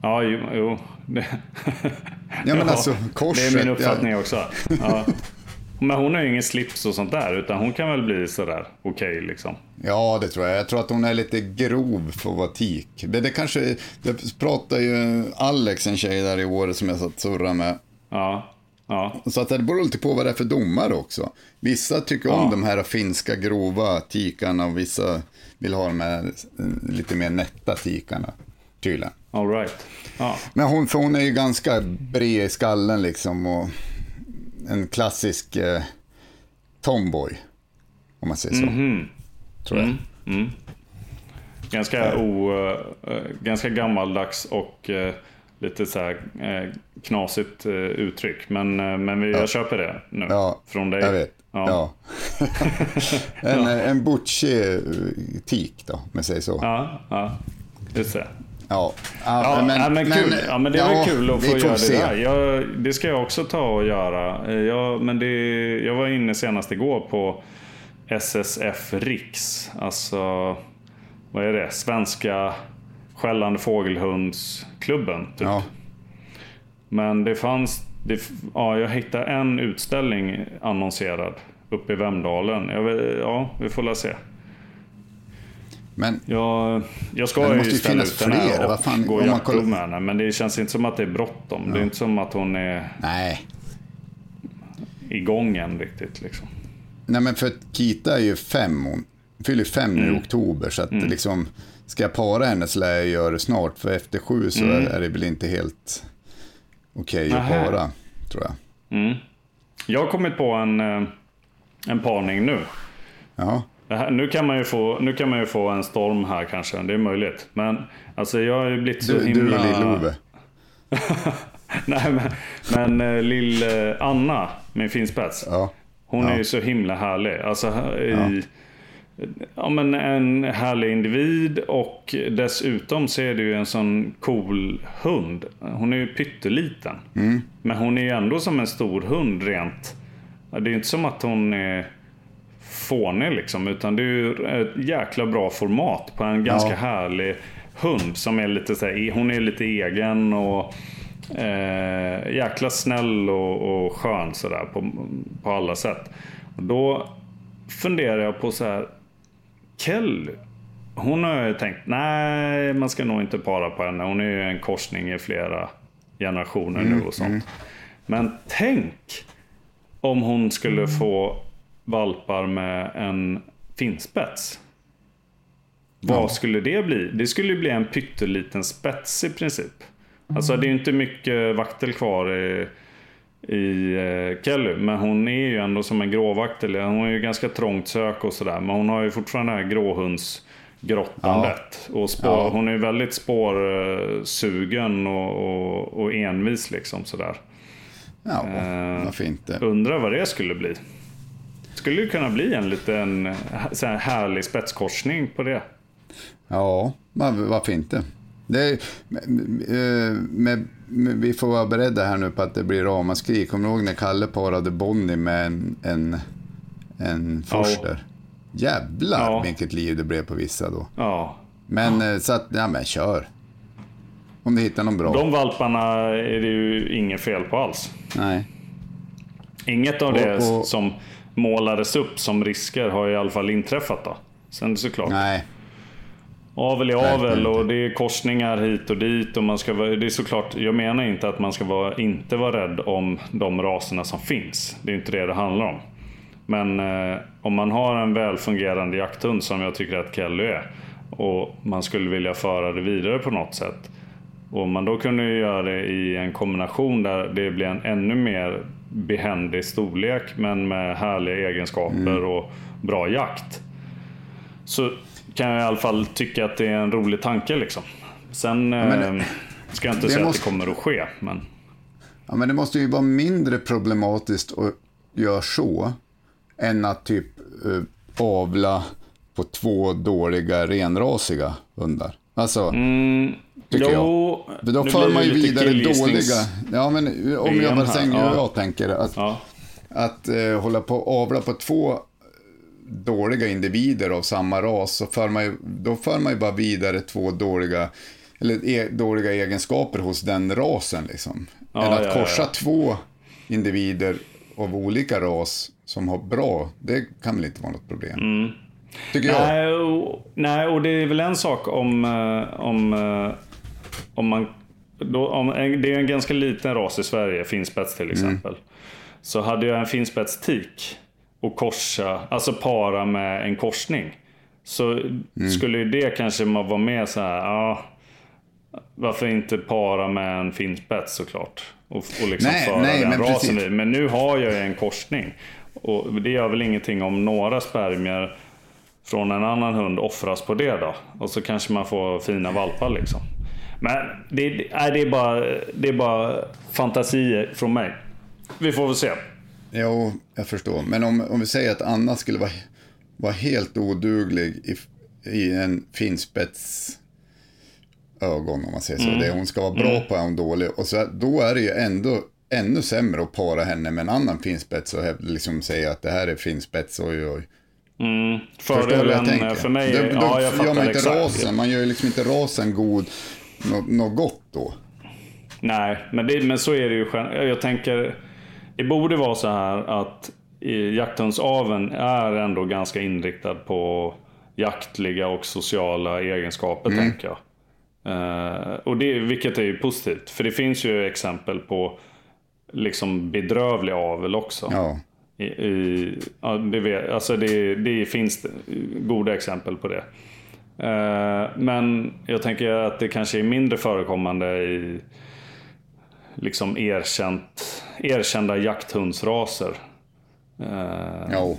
Ja, jo. jo. Det... Ja, men alltså, korset, Det är min ja. uppfattning också. Ja. Men hon har ju ingen slips och sånt där, utan hon kan väl bli sådär okej liksom. Ja, det tror jag. Jag tror att hon är lite grov för att vara tik. Men det kanske, det pratar ju Alex, en tjej där i år som jag satt och surrade med. Ja. Ja. Så att det beror lite på vad det är för domare också. Vissa tycker om Ja. de här finska grova tikarna och vissa vill ha de här eh, lite mer nätta tikarna. Tydligen. All right. Ja. Men hon, för hon är ju ganska bred i skallen liksom och en klassisk eh, tomboy. Om man säger så. Mhm. Tror jag. Ganska, o, eh, eh, ganska gammaldags och eh, lite så här eh, knasigt eh, uttryck. Men, men vi, jag köper det nu. Ja, Från dig. jag vet. Ja. en, en butchig tik då, om jag säger så. Ja, ja. Just det. Ja, Ja, men, men, kul. ja, men det är ja, väl kul att få göra det där. Jag, det ska jag också ta och göra. Eh, Jag, men det, jag var inne senast igår på SSF Riks. Alltså, vad är det? Svenska Skällande Fågelhundsklubben. Typ. Ja, Men det fanns, det, ja, jag hittade en utställning annonserad uppe i Vemdalen. Vet- ja, vi får la se. Men Jag, jag ska Men det ju måste ju ställa finnas ut fler. och fan, gå jaktprov med henne. Men det känns inte som att det är bråttom. Det är inte som att hon är nej. igång än riktigt. Liksom. Nej, men för att Kita är ju fem, hon fyller fem nu i Mm. oktober. Så att det liksom, ska jag para henne så lär jag göra det snart. För efter sju så är det väl inte helt okej att Nähä. para, tror jag. Jag har kommit på en, eh, en parning nu. Ja, här, nu, kan man ju få, nu kan man ju få en storm här kanske. Det är möjligt. Men alltså, jag har ju blivit så du, himla... du och Lill-Ove. Nej, men, men eh, lill eh, Anna, min finspets. Ja. Hon Ja. är ju så himla härlig. Alltså, i, ja. men en härlig individ och dessutom så är det ju en sån cool hund. Hon är ju pytteliten. Mm. Men hon är ju ändå som en stor hund rent. Det är ju inte som att hon är fånig liksom. Utan det är ju ett jäkla bra format på en ganska Ja. härlig hund. Som är lite så här, hon är lite egen och eh, jäkla snäll och, och skön sådär på, på alla sätt. Och då funderar jag på så här. Kelly. Hon har ju tänkt, nej man ska nog inte para på henne. Hon är ju en korsning i flera generationer nu och sånt. Men tänk om hon skulle få valpar med en finspets. Vad skulle det bli? Det skulle ju bli en pytteliten spets i princip. Alltså det är ju inte mycket vaktel kvar i, i eh, Kelly. Men hon är ju ändå som en gråvaktel. Hon är ju ganska trångt sök och sådär. Men hon har ju fortfarande det här gråhundsgrottandet. Och spår, Ja. hon är ju väldigt spårsugen och, och, och envis liksom sådär. Ja, Eh, varför inte? Undrar vad det skulle bli. Skulle det kunna bli en liten eh, så här härlig spetskorsning på det? Ja, var- varför inte? Det är, med, vi får vara beredda här nu på att det blir ramaskri. Kommer du ihåg när Kalle parade Bonnie med en, en, en Forster? Jävlar Ja. vilket liv det blev på vissa då. Ja. Men eh, så att, ja men kör. Om du hittar någon bra. De valparna är det ju inget fel på alls. Nej. Inget av det Och- och- som målades upp som risker har i alla fall inträffat då. Sen såklart. Nej. Avel är avel och det är korsningar hit och dit. Och man ska vara, det är såklart, jag menar inte att man ska vara, inte vara rädd om de raserna som finns. Det är inte det det handlar om. Men eh, om man har en välfungerande jakthund som jag tycker att Kelly är. Och man skulle vilja föra det vidare på något sätt. Och man då kunde göra det i en kombination där det blir en ännu mer behändig storlek men med härliga egenskaper och bra jakt. Så kan jag i alla fall tycka att det är en rolig tanke liksom. Sen men eh, ska jag inte säga måste- att det kommer att ske. Men Ja, men det måste ju vara mindre problematiskt att göra så än att typ eh, avla på två dåliga renrasiga hundar. Alltså, tycker jag. För då för man ju vidare dåliga. Ja, men om jag bara säger hur ja. jag tänker. Att, Ja. att eh, hålla på och avla på två dåliga individer av samma ras, så för man ju, då för man ju bara vidare två dåliga, eller e, dåliga egenskaper hos den rasen. Liksom. Ja, Än att ja, korsa två individer av olika ras som har bra, det kan väl inte vara något problem. Tycker jag. Mm. Nej och, nej, och det är väl en sak om, eh, om, eh, om man... Då, om, det är en ganska liten ras i Sverige, finspets till exempel. Så hade jag en finspets tik och korsa, alltså para med en korsning. Så skulle ju det kanske vara med så här, ja. Varför inte para med en finspets såklart? Och, och liksom Nej, föra nej, den men rasen precis. vid. Men nu har jag ju en korsning. Och det gör väl ingenting om några spermier från en annan hund offras på det då. Och så kanske man får fina valpar liksom. Men det, nej, det, är, bara, det är bara fantasier från mig. Vi får väl se. Jo, jag förstår. Men om, om vi säger att Anna skulle vara, vara helt oduglig i, i en finspets ögon, om man säger så. Det hon ska vara bra på är hon dålig. Och så, då är det ju ändå ännu sämre att para henne med en annan finspets och liksom säga att det här är finspets, oj oj. Jag Fördelen tänker? eh, för mig, då, då ja jag gör fattar man inte rasen, man gör ju liksom inte rasen god, något, gott då. Nej, men, det, men så är det ju. Jag tänker, det borde vara så här att jakthundsaveln är ändå ganska inriktad på jaktliga och sociala egenskaper, tänker jag. Eh, och det, vilket är ju positivt, för det finns ju exempel på liksom bedrövlig avel också. Ja. I, i, ja, det, vet, alltså det, det finns goda exempel på det. Eh, men jag tänker att det kanske är mindre förekommande i liksom erkänt, erkända jakthundsraser. Eh, Jo.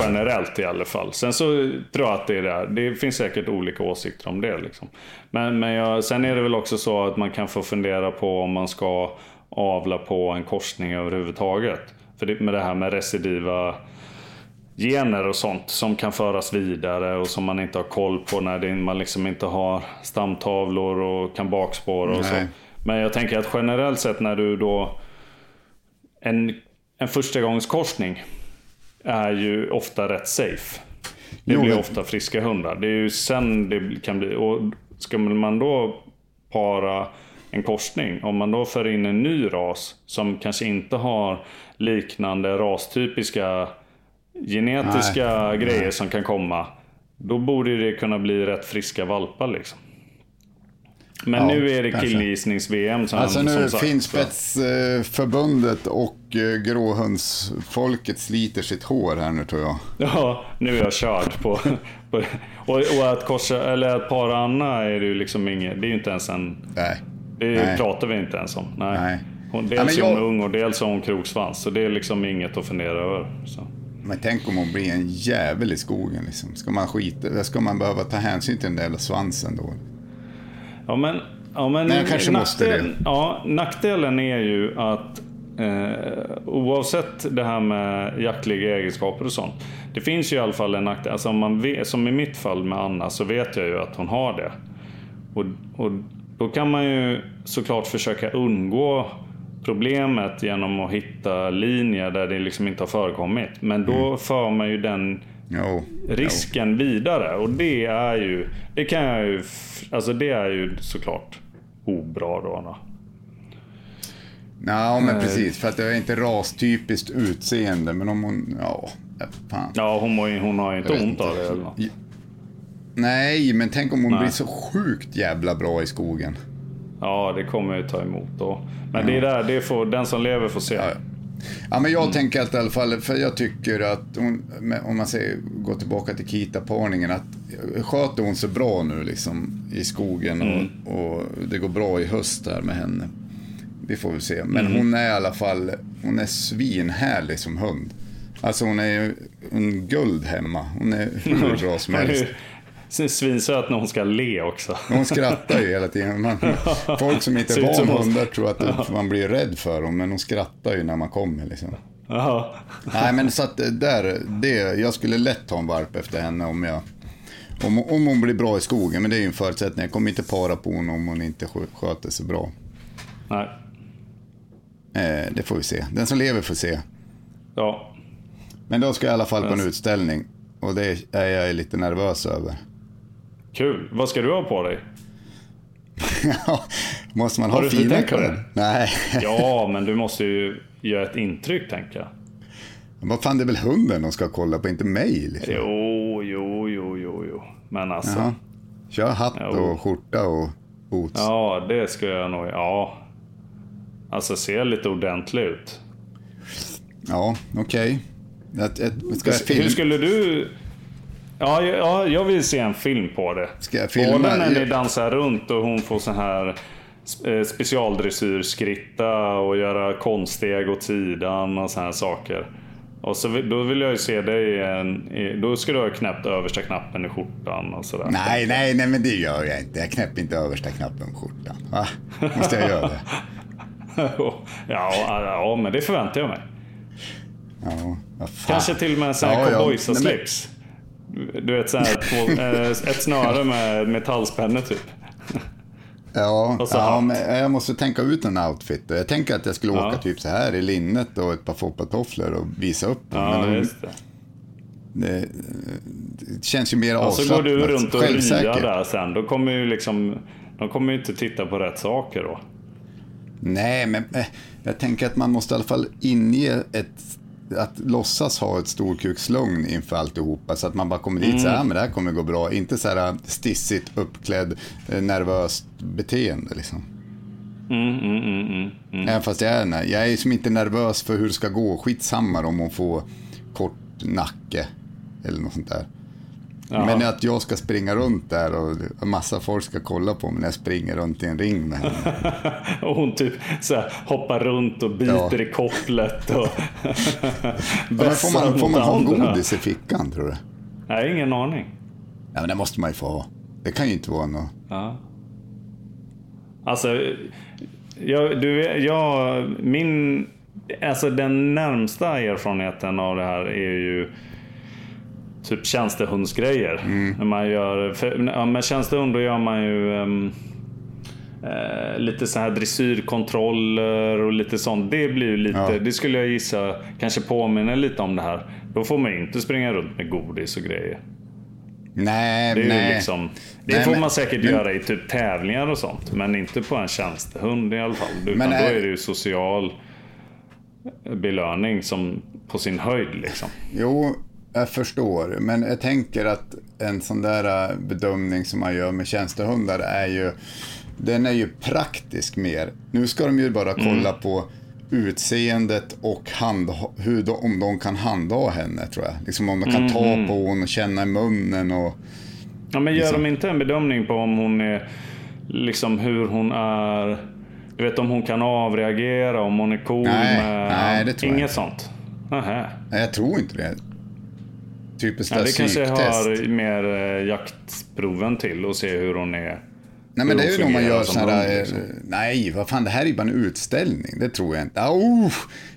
Generellt i alla fall. Sen så tror jag att det är där. Det finns säkert olika åsikter om det. Liksom. Men, men jag, sen är det väl också så att man kan få fundera på om man ska avla på en korsning överhuvudtaget. För det, med det här med recidiva gener och sånt som kan föras vidare och som man inte har koll på när det, man liksom inte har stamtavlor och kan bakspåra och så. Nej. Men jag tänker att generellt sett när du då en, en förstagångskorsning är ju ofta rätt safe. Det Jo, blir men- ofta friska hundar. Det är ju sen det kan bli. Och ska man då para en korsning, om man då för in en ny ras som kanske inte har liknande rastypiska genetiska Nej, grejer som kan komma. Då borde det kunna bli rätt friska valpar liksom. Men Ja, nu är det killgissnings-VM Alltså nu som sagt. så- Finspetsförbundet och eh, gråhundsfolket sliter sitt hår här nu tror jag. Ja, nu är jag körd på... på och, och att korsa, eller att para Anna är det ju liksom inget, det är ju inte ens en... Nej. Det Nej. pratar vi inte ens om. Nej. Nej. Hon, Ja, dels men är hon jag- ung och dels har hon kroksvans. Så det är liksom inget att fundera över. Så. Men tänk om hon blir en jävel i skogen liksom. Ska man skita, ska man behöva ta hänsyn till den där svansen då? Ja men, ja, men Nej, jag kanske måste nackdelen, Ja, nackdelen är ju att eh, oavsett det här med jaktliga egenskaper och sånt. Det finns ju i alla fall en nackdel. Alltså man vet, som i mitt fall med Anna så vet jag ju att hon har det. Och, och då kan man ju såklart försöka undgå problemet genom att hitta linjer där det liksom inte har förekommit. Men då mm. för man ju den jo, risken jo. vidare. Och det är ju, det kan jag ju, alltså det är ju såklart obra då. då. Ja, men precis. För att det är inte rastypiskt utseende. Men om hon, ja, fan. Ja, hon, må, hon har ju inte ont av det eller något. Nej, men tänk om hon Nej. blir så sjukt jävla bra i skogen. Ja, det kommer jag ta emot då. Men ja. det är där, det får, den som lever får se. Ja, ja men jag mm. tänker att i alla fall, för jag tycker att hon, om man säger, går tillbaka till Kita-parningen, att sköter hon så bra nu liksom i skogen mm. och, och, det går bra i höst här med henne. Vi får väl se. Men mm. hon är i alla fall, hon är svinhärlig som hund. Alltså hon är ju en guld hemma. Hon är hur bra som helst. Svinsöt när hon ska le också. Hon skrattar ju hela tiden. Man, folk som inte är van hundar tror att man blir rädd för dem, men hon skrattar ju när man kommer. Liksom. Nej, men så att där, det, jag skulle lätt ta en varp efter henne om jag om, om hon blir bra i skogen, men det är ju en förutsättning. Jag kommer inte para på henne om hon inte sköter sig bra. Nej. Eh, det får vi se. Den som lever får se. Ja. Men då ska jag i alla fall på en utställning. Och det är jag lite nervös över. Kul. Vad ska du ha på dig? måste man ha fina kläder? Nej. ja, men du måste ju göra ett intryck, tänker jag. Vad fan, det är väl hunden de ska kolla på, inte mig? Liksom. Jo, jo, jo, jo, jo. Men alltså. Jaha. Kör hatt jo. och skjorta och boots. Ja, det ska jag nog. Ja. Alltså, ser lite ordentlig ut. Ja, okej. Okay. Hur skulle du Ja, ja, jag vill se en film på det. Ska jag filma? Både när ni dansar runt och hon får så här eh, specialdressyrskritta och göra konststeg åt sidan och här saker. Och så, då vill jag ju se dig en, Då ska du ha knäppt översta knappen i skjortan och sådär. Nej, nej, nej, men det gör jag inte. Jag knäpper inte översta knappen på skjortan. Va? Måste jag göra det? ja, ja, men det förväntar jag mig. Ja, Kanske till och med en sån här ja, cowboysar-slips. Du vet, så här, två, eh, ett snöre med metallspänne typ. Ja, ja jag måste tänka ut en outfit. Jag tänker att jag skulle ja. åka typ så här i linnet och ett par foppatofflor och visa upp dem. Ja, de, det. Det, det, känns ju mer avslappnat. Och så går du runt och ryar där sen. Då kommer ju liksom, de kommer ju inte titta på rätt saker då. Nej, men eh, jag tänker att man måste i alla fall inge ett att låtsas ha ett storkukslugn inför alltihopa så att man bara kommer dit mm. så här, men det här kommer gå bra. Inte så här stissigt uppklädd, eh, nervöst beteende liksom. Mm, mm, mm, mm, mm. Även fast jag är, jag är som inte nervös för hur det ska gå. Skitsamma om hon får kort nacke eller något sånt där. Ja. Men att jag ska springa runt där och massa folk ska kolla på mig när jag springer runt i en ring med henne. och hon typ så här, hoppar runt och biter ja. i kopplet. Och ja, får man, får man ha godis i fickan tror du? Nej, ingen aning. Ja, men det måste man ju få ha. Det kan ju inte vara något. Ja. Alltså, jag, du, jag, min, alltså den närmsta erfarenheten av det här är ju typ tjänstehundsgrejer. Mm. När man gör, för, ja, med tjänstehund då gör man ju um, uh, lite så här dressyrkontroller och lite sånt. Det blir ju lite, ja. det skulle jag gissa kanske påminner lite om det här. Då får man ju inte springa runt med godis och grejer. Nej, det nej. Liksom, det nej, får man säkert men, göra i typ tävlingar och sånt. Men inte på en tjänstehund i alla fall. Utan men, då är det ju social belöning som på sin höjd liksom. Jo, jag förstår, men jag tänker att en sån där äh, bedömning som man gör med tjänstehundar är ju, den är ju praktisk mer. Nu ska de ju bara mm. kolla mm. på utseendet och hand, hur de, om de kan handha henne tror jag. Liksom om de kan mm. ta mm. på henne och känna i munnen och... Ja, men gör liksom. de inte en bedömning på om hon är, liksom hur hon är, du vet om hon kan avreagera, om hon är cool nej, med... Nej, det tror Inget jag sånt? Nähä. Nej, jag tror inte det. Typiskt ja, Det kanske har mer eh, jaktproven till och se hur hon är Nej, men det är ju nog man gör sådana hund, här... liksom. Nej, vad fan, det här är ju bara en utställning. Det tror jag inte. Oh,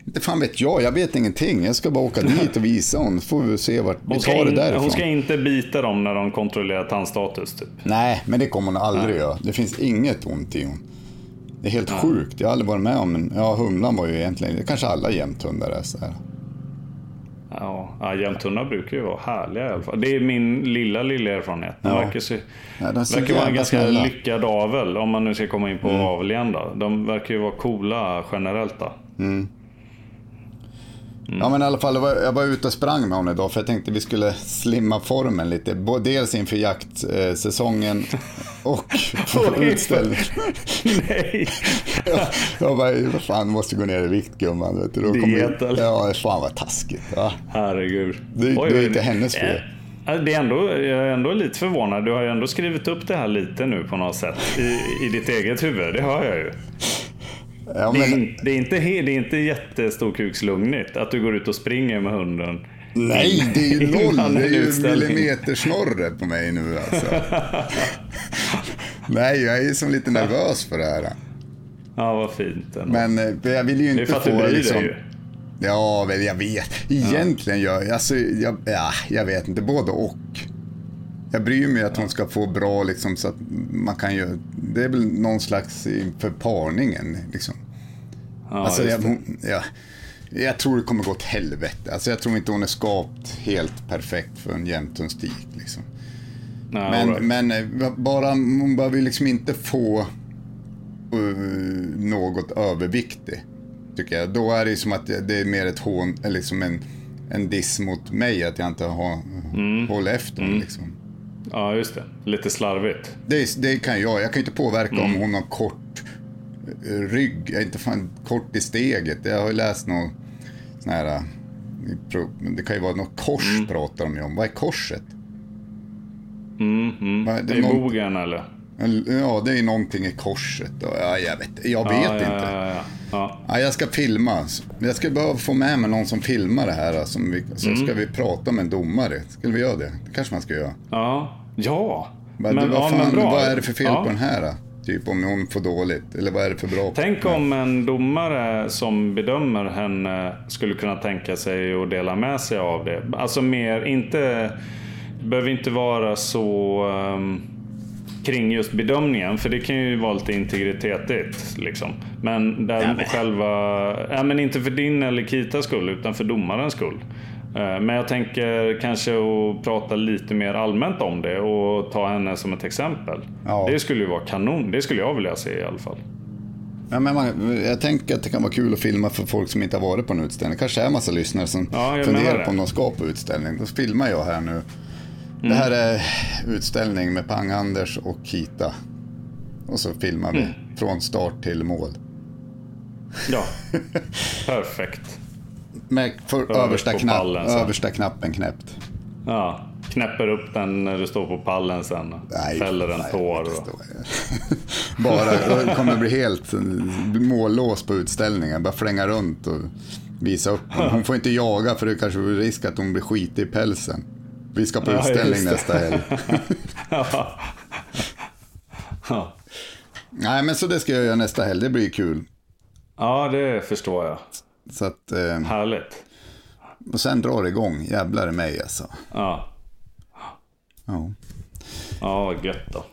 inte fan vet jag, jag vet ingenting. Jag ska bara åka dit och visa honom, så får vi se vart vi Hon tar det därifrån. hon ska inte bita dem när de kontrollerar tandstatus typ. Nej, men det kommer hon aldrig göra. Det finns inget ont i hon. Det är helt sjukt. Jag har aldrig varit med om en... Ja, humlan var ju egentligen... Det kanske alla jämthundar är så här. Ja, ja jämthundar brukar ju vara härliga i alla fall. Det är min lilla, lilla erfarenhet. De Ja. verkar, se, Ja, de verkar vara en ganska snälla. lyckad avel. Om man nu ska komma in på avel igen då. De verkar ju vara coola generellt då. Ja men i alla fall, jag var, jag var ute och sprang med honom idag för jag tänkte vi skulle slimma formen lite. Dels inför jaktsäsongen och för utställningen. Nej! Jag bara, vad fan, måste gå ner i vikt gumman. Vet du. Diet, eller? Ja, fan vad taskigt. Ja. Herregud. Det- det är inte hennes fel. Eh, Det är ändå, jag är ändå lite förvånad. Du har ju ändå skrivit upp det här lite nu på något sätt. I, i ditt eget huvud. Det hör jag ju. Ja, Det är, men, det är inte, det är inte jättestorkukslugnigt att du går ut och springer med hunden. nej, det är ju noll. Det är ju millimetersnorre på mig nu alltså. nej, jag är ju som lite nervös för det här. Ja, vad fint. ändå. Men eh, jag vill ju det är inte för att du få bryr liksom... dig ju. Ja, väl jag vet. Egentligen gör jag, alltså, jag, ja, jag vet inte, både och. Jag bryr mig att hon ska få bra, liksom, så att man kan ju, det är väl någon slags inför parningen. Liksom. Ja, alltså, jag, hon, ja, jag tror det kommer gå åt helvete. Alltså, jag tror inte hon är skapt helt perfekt för en jämthundstik. Liksom. Nej, Men, right. men eh, bara, hon behöver ju liksom inte få eh, något överviktig. Tycker jag. Då är det som att det är mer ett hån, liksom en, en diss mot mig att jag inte har, Mm. håller efter henne. Liksom. Ja, just det. Lite slarvigt. Det, det kan jag. Jag kan inte påverka Mm. om hon har kort eh, rygg. Inte fan kort i steget. Jag har ju läst någon sån här... eh, Det kan ju vara något kors Mm. pratar de ju om. Vad är korset? Mm, mm. Vad det är någon- bogen eller? Ja, det är någonting i korset. Ja, jag vet, jag vet ja, inte. Ja, ja, ja. ja. Ja, jag ska filma. Jag ska bara få med mig någon som filmar det här. Som vi, så Mm. ska vi prata med en domare. Skulle vi göra det? Det kanske man ska göra. ja. ja. Men, du, vad, ja, fan, bra. vad är det för fel Ja. på den här? då? Typ om hon får dåligt. Eller vad är det för bra? Tänk om en domare som bedömer henne skulle kunna tänka sig att dela med sig av det. Alltså mer, inte... Det behöver inte vara så ehm, kring just bedömningen, för det kan ju vara lite integritetigt. Liksom. Men där själva... Ja, men inte för din eller Kitas skull, utan för domarens skull. Eh, Men jag tänker kanske att prata lite mer allmänt om det och ta henne som ett exempel. Ja. Det skulle ju vara kanon. Det skulle jag vilja se i alla fall. Ja, men man, jag tänker att det kan vara kul att filma för folk som inte har varit på en utställning. Kanske är en massa lyssnare som Ja, funderar på om de ska på utställning. Då filmar jag här nu. Det här är utställning med Pang-Anders och Kita. Och så filmar vi från start till mål. Ja, perfekt. Med översta, knapp, pallen översta knappen knäppt. Ja, knäpper upp den när du står på pallen sen. Fäller en nej, tår. Och... jag. Bara, det kommer bli helt mållås på utställningen. Bara flänga runt och visa upp. Hon får inte jaga för det kanske är risk att hon blir skitig i pälsen. Vi ska på Ja, utställning nästa helg. ja. ja. Nej, men så det ska jag göra nästa helg. Det blir kul. ja, det förstår jag. Så att, eh, Härligt. och sen drar det igång. Jävlar i mig alltså. Ja, Ja. ja gött då.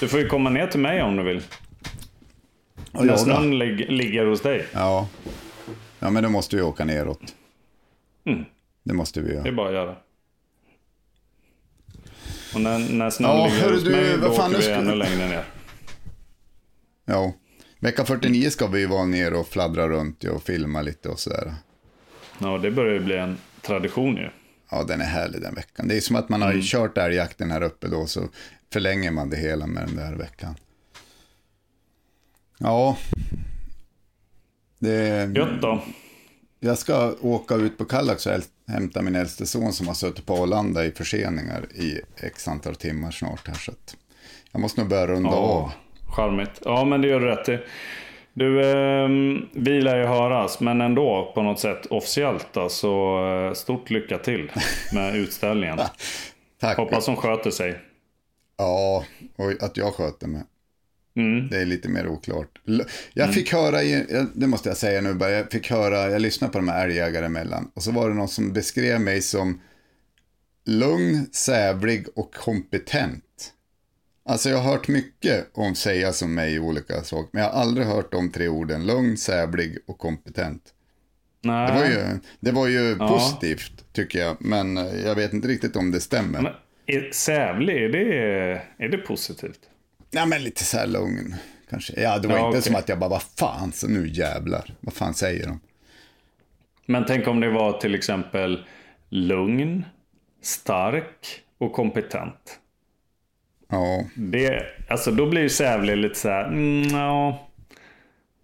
Du får ju komma ner till mig om du vill. Och När snön lig- ligger hos dig. Ja. ja, men då måste vi åka neråt. Mm. Det måste vi Det är göra. bara att göra. Och när, när snön Ja, ligger hos mig, då vad fan, åker vi ska- ännu längre ner. Ja. Vecka 49 ska vi vara ner och fladdra runt och filma lite och sådär. Ja, det börjar ju bli en tradition ju. Ja, den är härlig den veckan. Det är som att man har ju kört älgjakten här uppe då, så förlänger man det hela med den där veckan. Ja. Det, Gött då. jag ska åka ut på Kallax och hämta min äldste son som har suttit på Arlanda i förseningar i x antal timmar snart här. Så jag måste nog börja runda av. Ja, charmigt. Ja, men det gör du rätt i. Du, eh, vi lär ju höras, men ändå på något sätt officiellt så eh, stort lycka till med utställningen. Tack. Hoppas hon sköter sig. Ja, och att jag sköter mig. Mm. Det är lite mer oklart. Jag fick höra, i- jag- det måste jag säga nu bara, jag fick höra, jag lyssnade på de här älgjägare emellan. Och så var det någon som beskrev mig som lugn, sävlig och kompetent. Alltså jag har hört mycket om säga som mig i olika saker, men jag har aldrig hört de tre orden, lugn, sävlig och kompetent. Nej. Det var ju, det var ju Ja. positivt tycker jag, men jag vet inte riktigt om det stämmer. Men, är, sävlig, är det, är det positivt? Ja, men lite så här lugn kanske. Ja, det var Ja, inte okej. som att jag bara, vad fan, så nu jävlar. Vad fan säger de? Men tänk om det var till exempel lugn, stark och kompetent. Ja, Det, alltså då blir ju Sävle lite så här, mm, ja.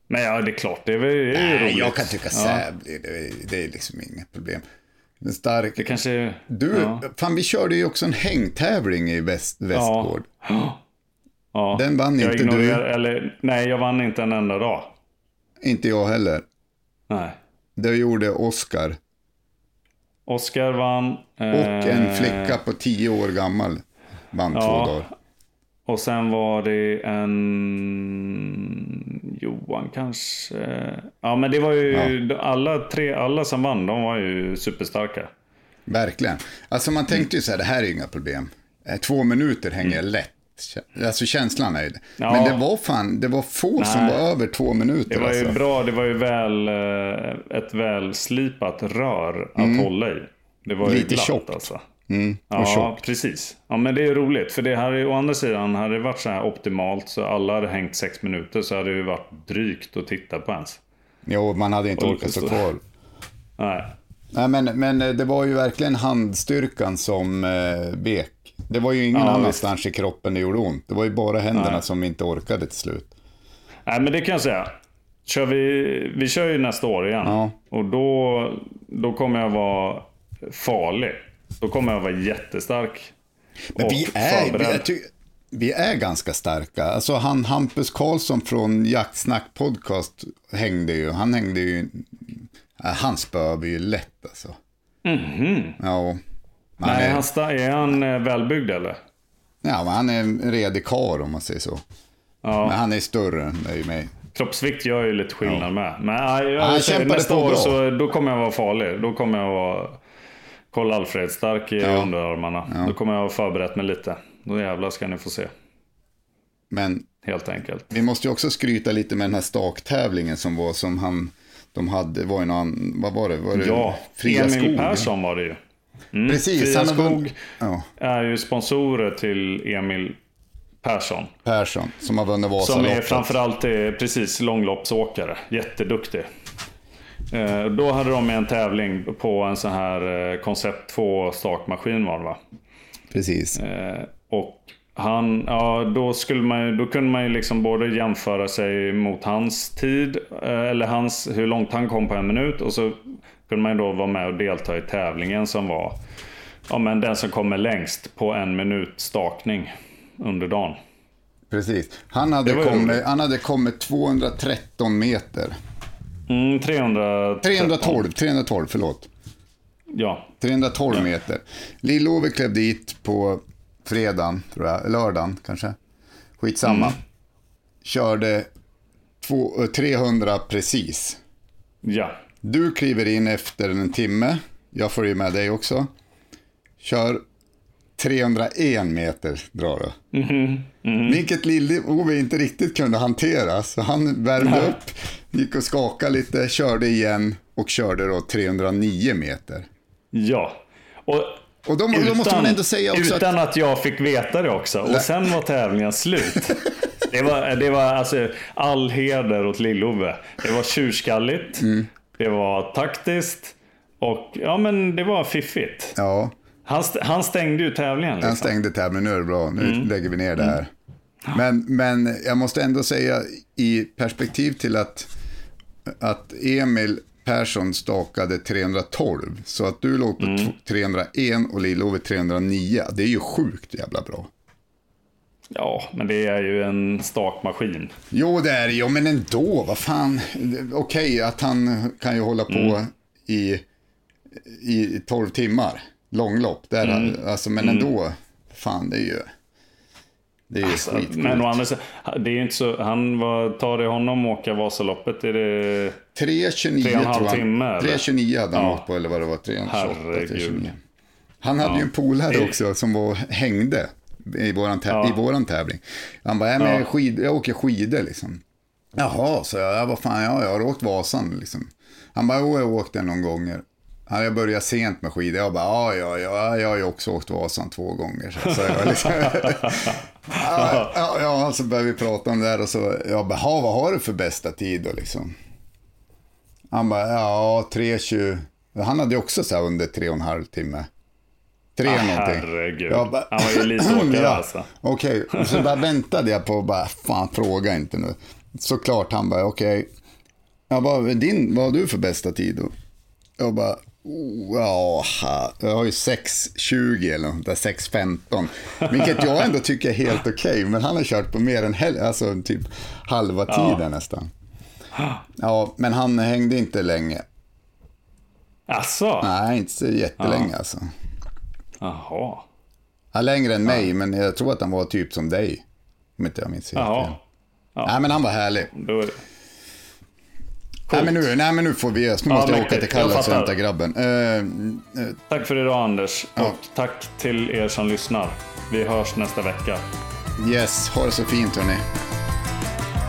Men ja, det är klart, det är, väl- det är Nej, roligt. jag kan tycka Ja, sävlig, det, är- det är liksom inget problem. Den stark. Det kanske... Du, ja. fan vi körde ju också en hängtävling i väst, Västgård. Ja. Den vann jag inte du. Eller, nej, jag vann inte en enda dag. Inte jag heller. Nej. Det gjorde Oscar. Oskar vann. Och en eh, flicka på tio år gammal vann ja. två dagar. Och sen var det en Johan kanske. Ja men det var ju alla tre, alla som vann de var ju superstarka. Verkligen. Alltså man tänkte ju så här, det här är inga problem. Eh, Två minuter hänger jag lätt. Alltså känslan är det. Mm. Ja. Men det var fan, det var få som Nej. var över två minuter. Det var ju alltså. bra, det var ju väl eh, ett välslipat rör att hålla i. Det var ju Mm. Lite glatt tjockt. alltså. Mm, Ja, tjockt. precis. Ja, men det är roligt. För det här är, å andra sidan, hade det varit så här optimalt så alla hade hängt sex minuter så hade det ju varit drygt att titta på ens. Jo, man hade inte Och orkat stå kvar. Nej. Nej, men, men eh, det var ju verkligen handstyrkan som eh, vek. Det var ju ingen Ja, annanstans i kroppen det gjorde ont. Det var ju bara händerna Nej. som inte orkade till slut. Nej, men det kan jag säga. Kör vi, vi kör ju nästa år igen. Ja. Och då, då kommer jag vara farlig. Då kommer jag vara jättestark. Men vi är, vi, jag ty, vi är ganska starka. Alltså han Hampus Karlsson från Jaktsnack podcast hängde ju. Han hängde ju... Ja, han spöade ju lätt alltså. Ja. Nej, är, han sta- är han eh, välbyggd eller? ja, men han är en redig karl om man säger så. Ja. Men han är större än dig mig. Kroppsvikt gör ju lite skillnad med. Men nej, jag, Han jag säger, nästa år bra. så då kommer jag vara farlig. Då kommer jag vara Karl Alfred stark i Ja. underarmarna. Då kommer jag ha förberett mig lite. Då jävlar ska ni få se. Men Helt enkelt. vi måste ju också skryta lite med den här staktävlingen som var som han... De hade, var ju någon, vad var det? Var det Ja, Emil Skog? Persson var det ju. Precis, Fria Skog Ja, är ju sponsorer till Emil Persson. Persson, som har vunnit Som är Vasaloppet. framförallt är precis långloppsåkare. Jätteduktig. Eh, då hade de en tävling på en sån här eh, koncept 2 stakmaskin var det va? Precis. Eh, och han, ja, då, skulle man, då kunde man ju liksom både jämföra sig mot hans tid, eh, eller hans, hur långt han kom på en minut. Och så kunde man ju då vara med och delta i tävlingen som var ja, men den som kommer längst på en minut stakning under dagen. Precis. Han hade, kommit, han hade kommit 213 meter. Mm, 300... 312, 312, förlåt. Ja, 312 meter. Lill-Ove klev dit på fredagen, tror jag, lördagen kanske. Skitsamma. Mm. Körde två, eh, 300 precis. ja. Du kliver in efter en timme. Jag följer med dig också. Kör 301 meter drar du. Mm-hmm. Vilket Lill-Ove inte riktigt kunde hantera. Så han värmde upp, gick och skakade lite, körde igen och körde då 309 meter. Ja. Och, Och då, då måste man ändå säga också att... utan att... jag fick veta det också. Och sen var tävlingen slut. Det var, det var alltså all heder åt Lill-Ove. Det var tjurskalligt. Mm. Det var taktiskt. Och ja, men det var fiffigt. Ja, Han, st- han stängde ju tävlingen. Liksom. han stängde tävlingen. Nu är det bra, nu Mm. lägger vi ner det här. Men, men jag måste ändå säga i perspektiv till att, att Emil Persson stakade 312. Så att du låg på Mm. tw- 301 och Lill-Ove 309. Det är ju sjukt jävla bra. Ja, men det är ju en stakmaskin. Jo, det är det ju, men ändå, vad fan. Okej, att han kan ju hålla på Mm. i, i 12 timmar. Långlopp, där, Mm. alltså, men ändå. Fan, det är ju... Det är Alltså, men å andra det är inte så, han, vad tar det honom att åka Vasaloppet? Är det... 3.29 Tre och en halv tror timme, han. eller? 3.29 hade han Ja. åkt på, eller vad det var, 3.28, Herregud. 3.29. Han hade ju en polare Ja. också som var, hängde i våran, Ja. i våran tävling. Han bara, jag, med Ja. skid, jag åker skidor liksom. Jaha, så jag, vad fan, ja, jag har åkt Vasan liksom. Han bara, jo, jag har åkt den någon gånger. Han jag började sent med skidor. Jag bara, ja, ja, ja, jag har ju också åkt Vasan två gånger. Så, jag liksom, ja, ja, ja, så började vi prata om det där och så, jag bara, "Ha, vad har du för bästa tid då liksom? Han bara, ja, 3.20. Han hade ju också så här under tre och en halv timme. Tre Ah, någonting. herregud. Jag bara, Han var ju elitåkare ja, alltså. Okej, och så bara väntade jag på, bara, fan fråga inte nu. Såklart han bara, okej. Jag bara, din, vad har du för bästa tid då? Jag bara, oh, ja, jag har ju 6.20 eller något där, 6.15. Vilket jag ändå tycker är helt okej, men han har kört på mer än häl- alltså typ halva tiden nästan. Ja, men han hängde inte länge. Alltså? Nej, inte så jättelänge alltså. Jaha. Ja, längre än mig, men jag tror att han var typ som dig. Om inte jag minns helt fel. Jaha. Nej, men han var härlig. Då är. Nej men, nu, nej, men nu får vi Nu måste jag åka till Kallax och hämta grabben. Eh, eh, Tack för idag Anders. Ja. Och tack till er som lyssnar. Vi hörs nästa vecka. yes, ha det så fint hörni.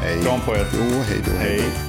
Hej. Kram på er. Jo, hej då. Hej. då.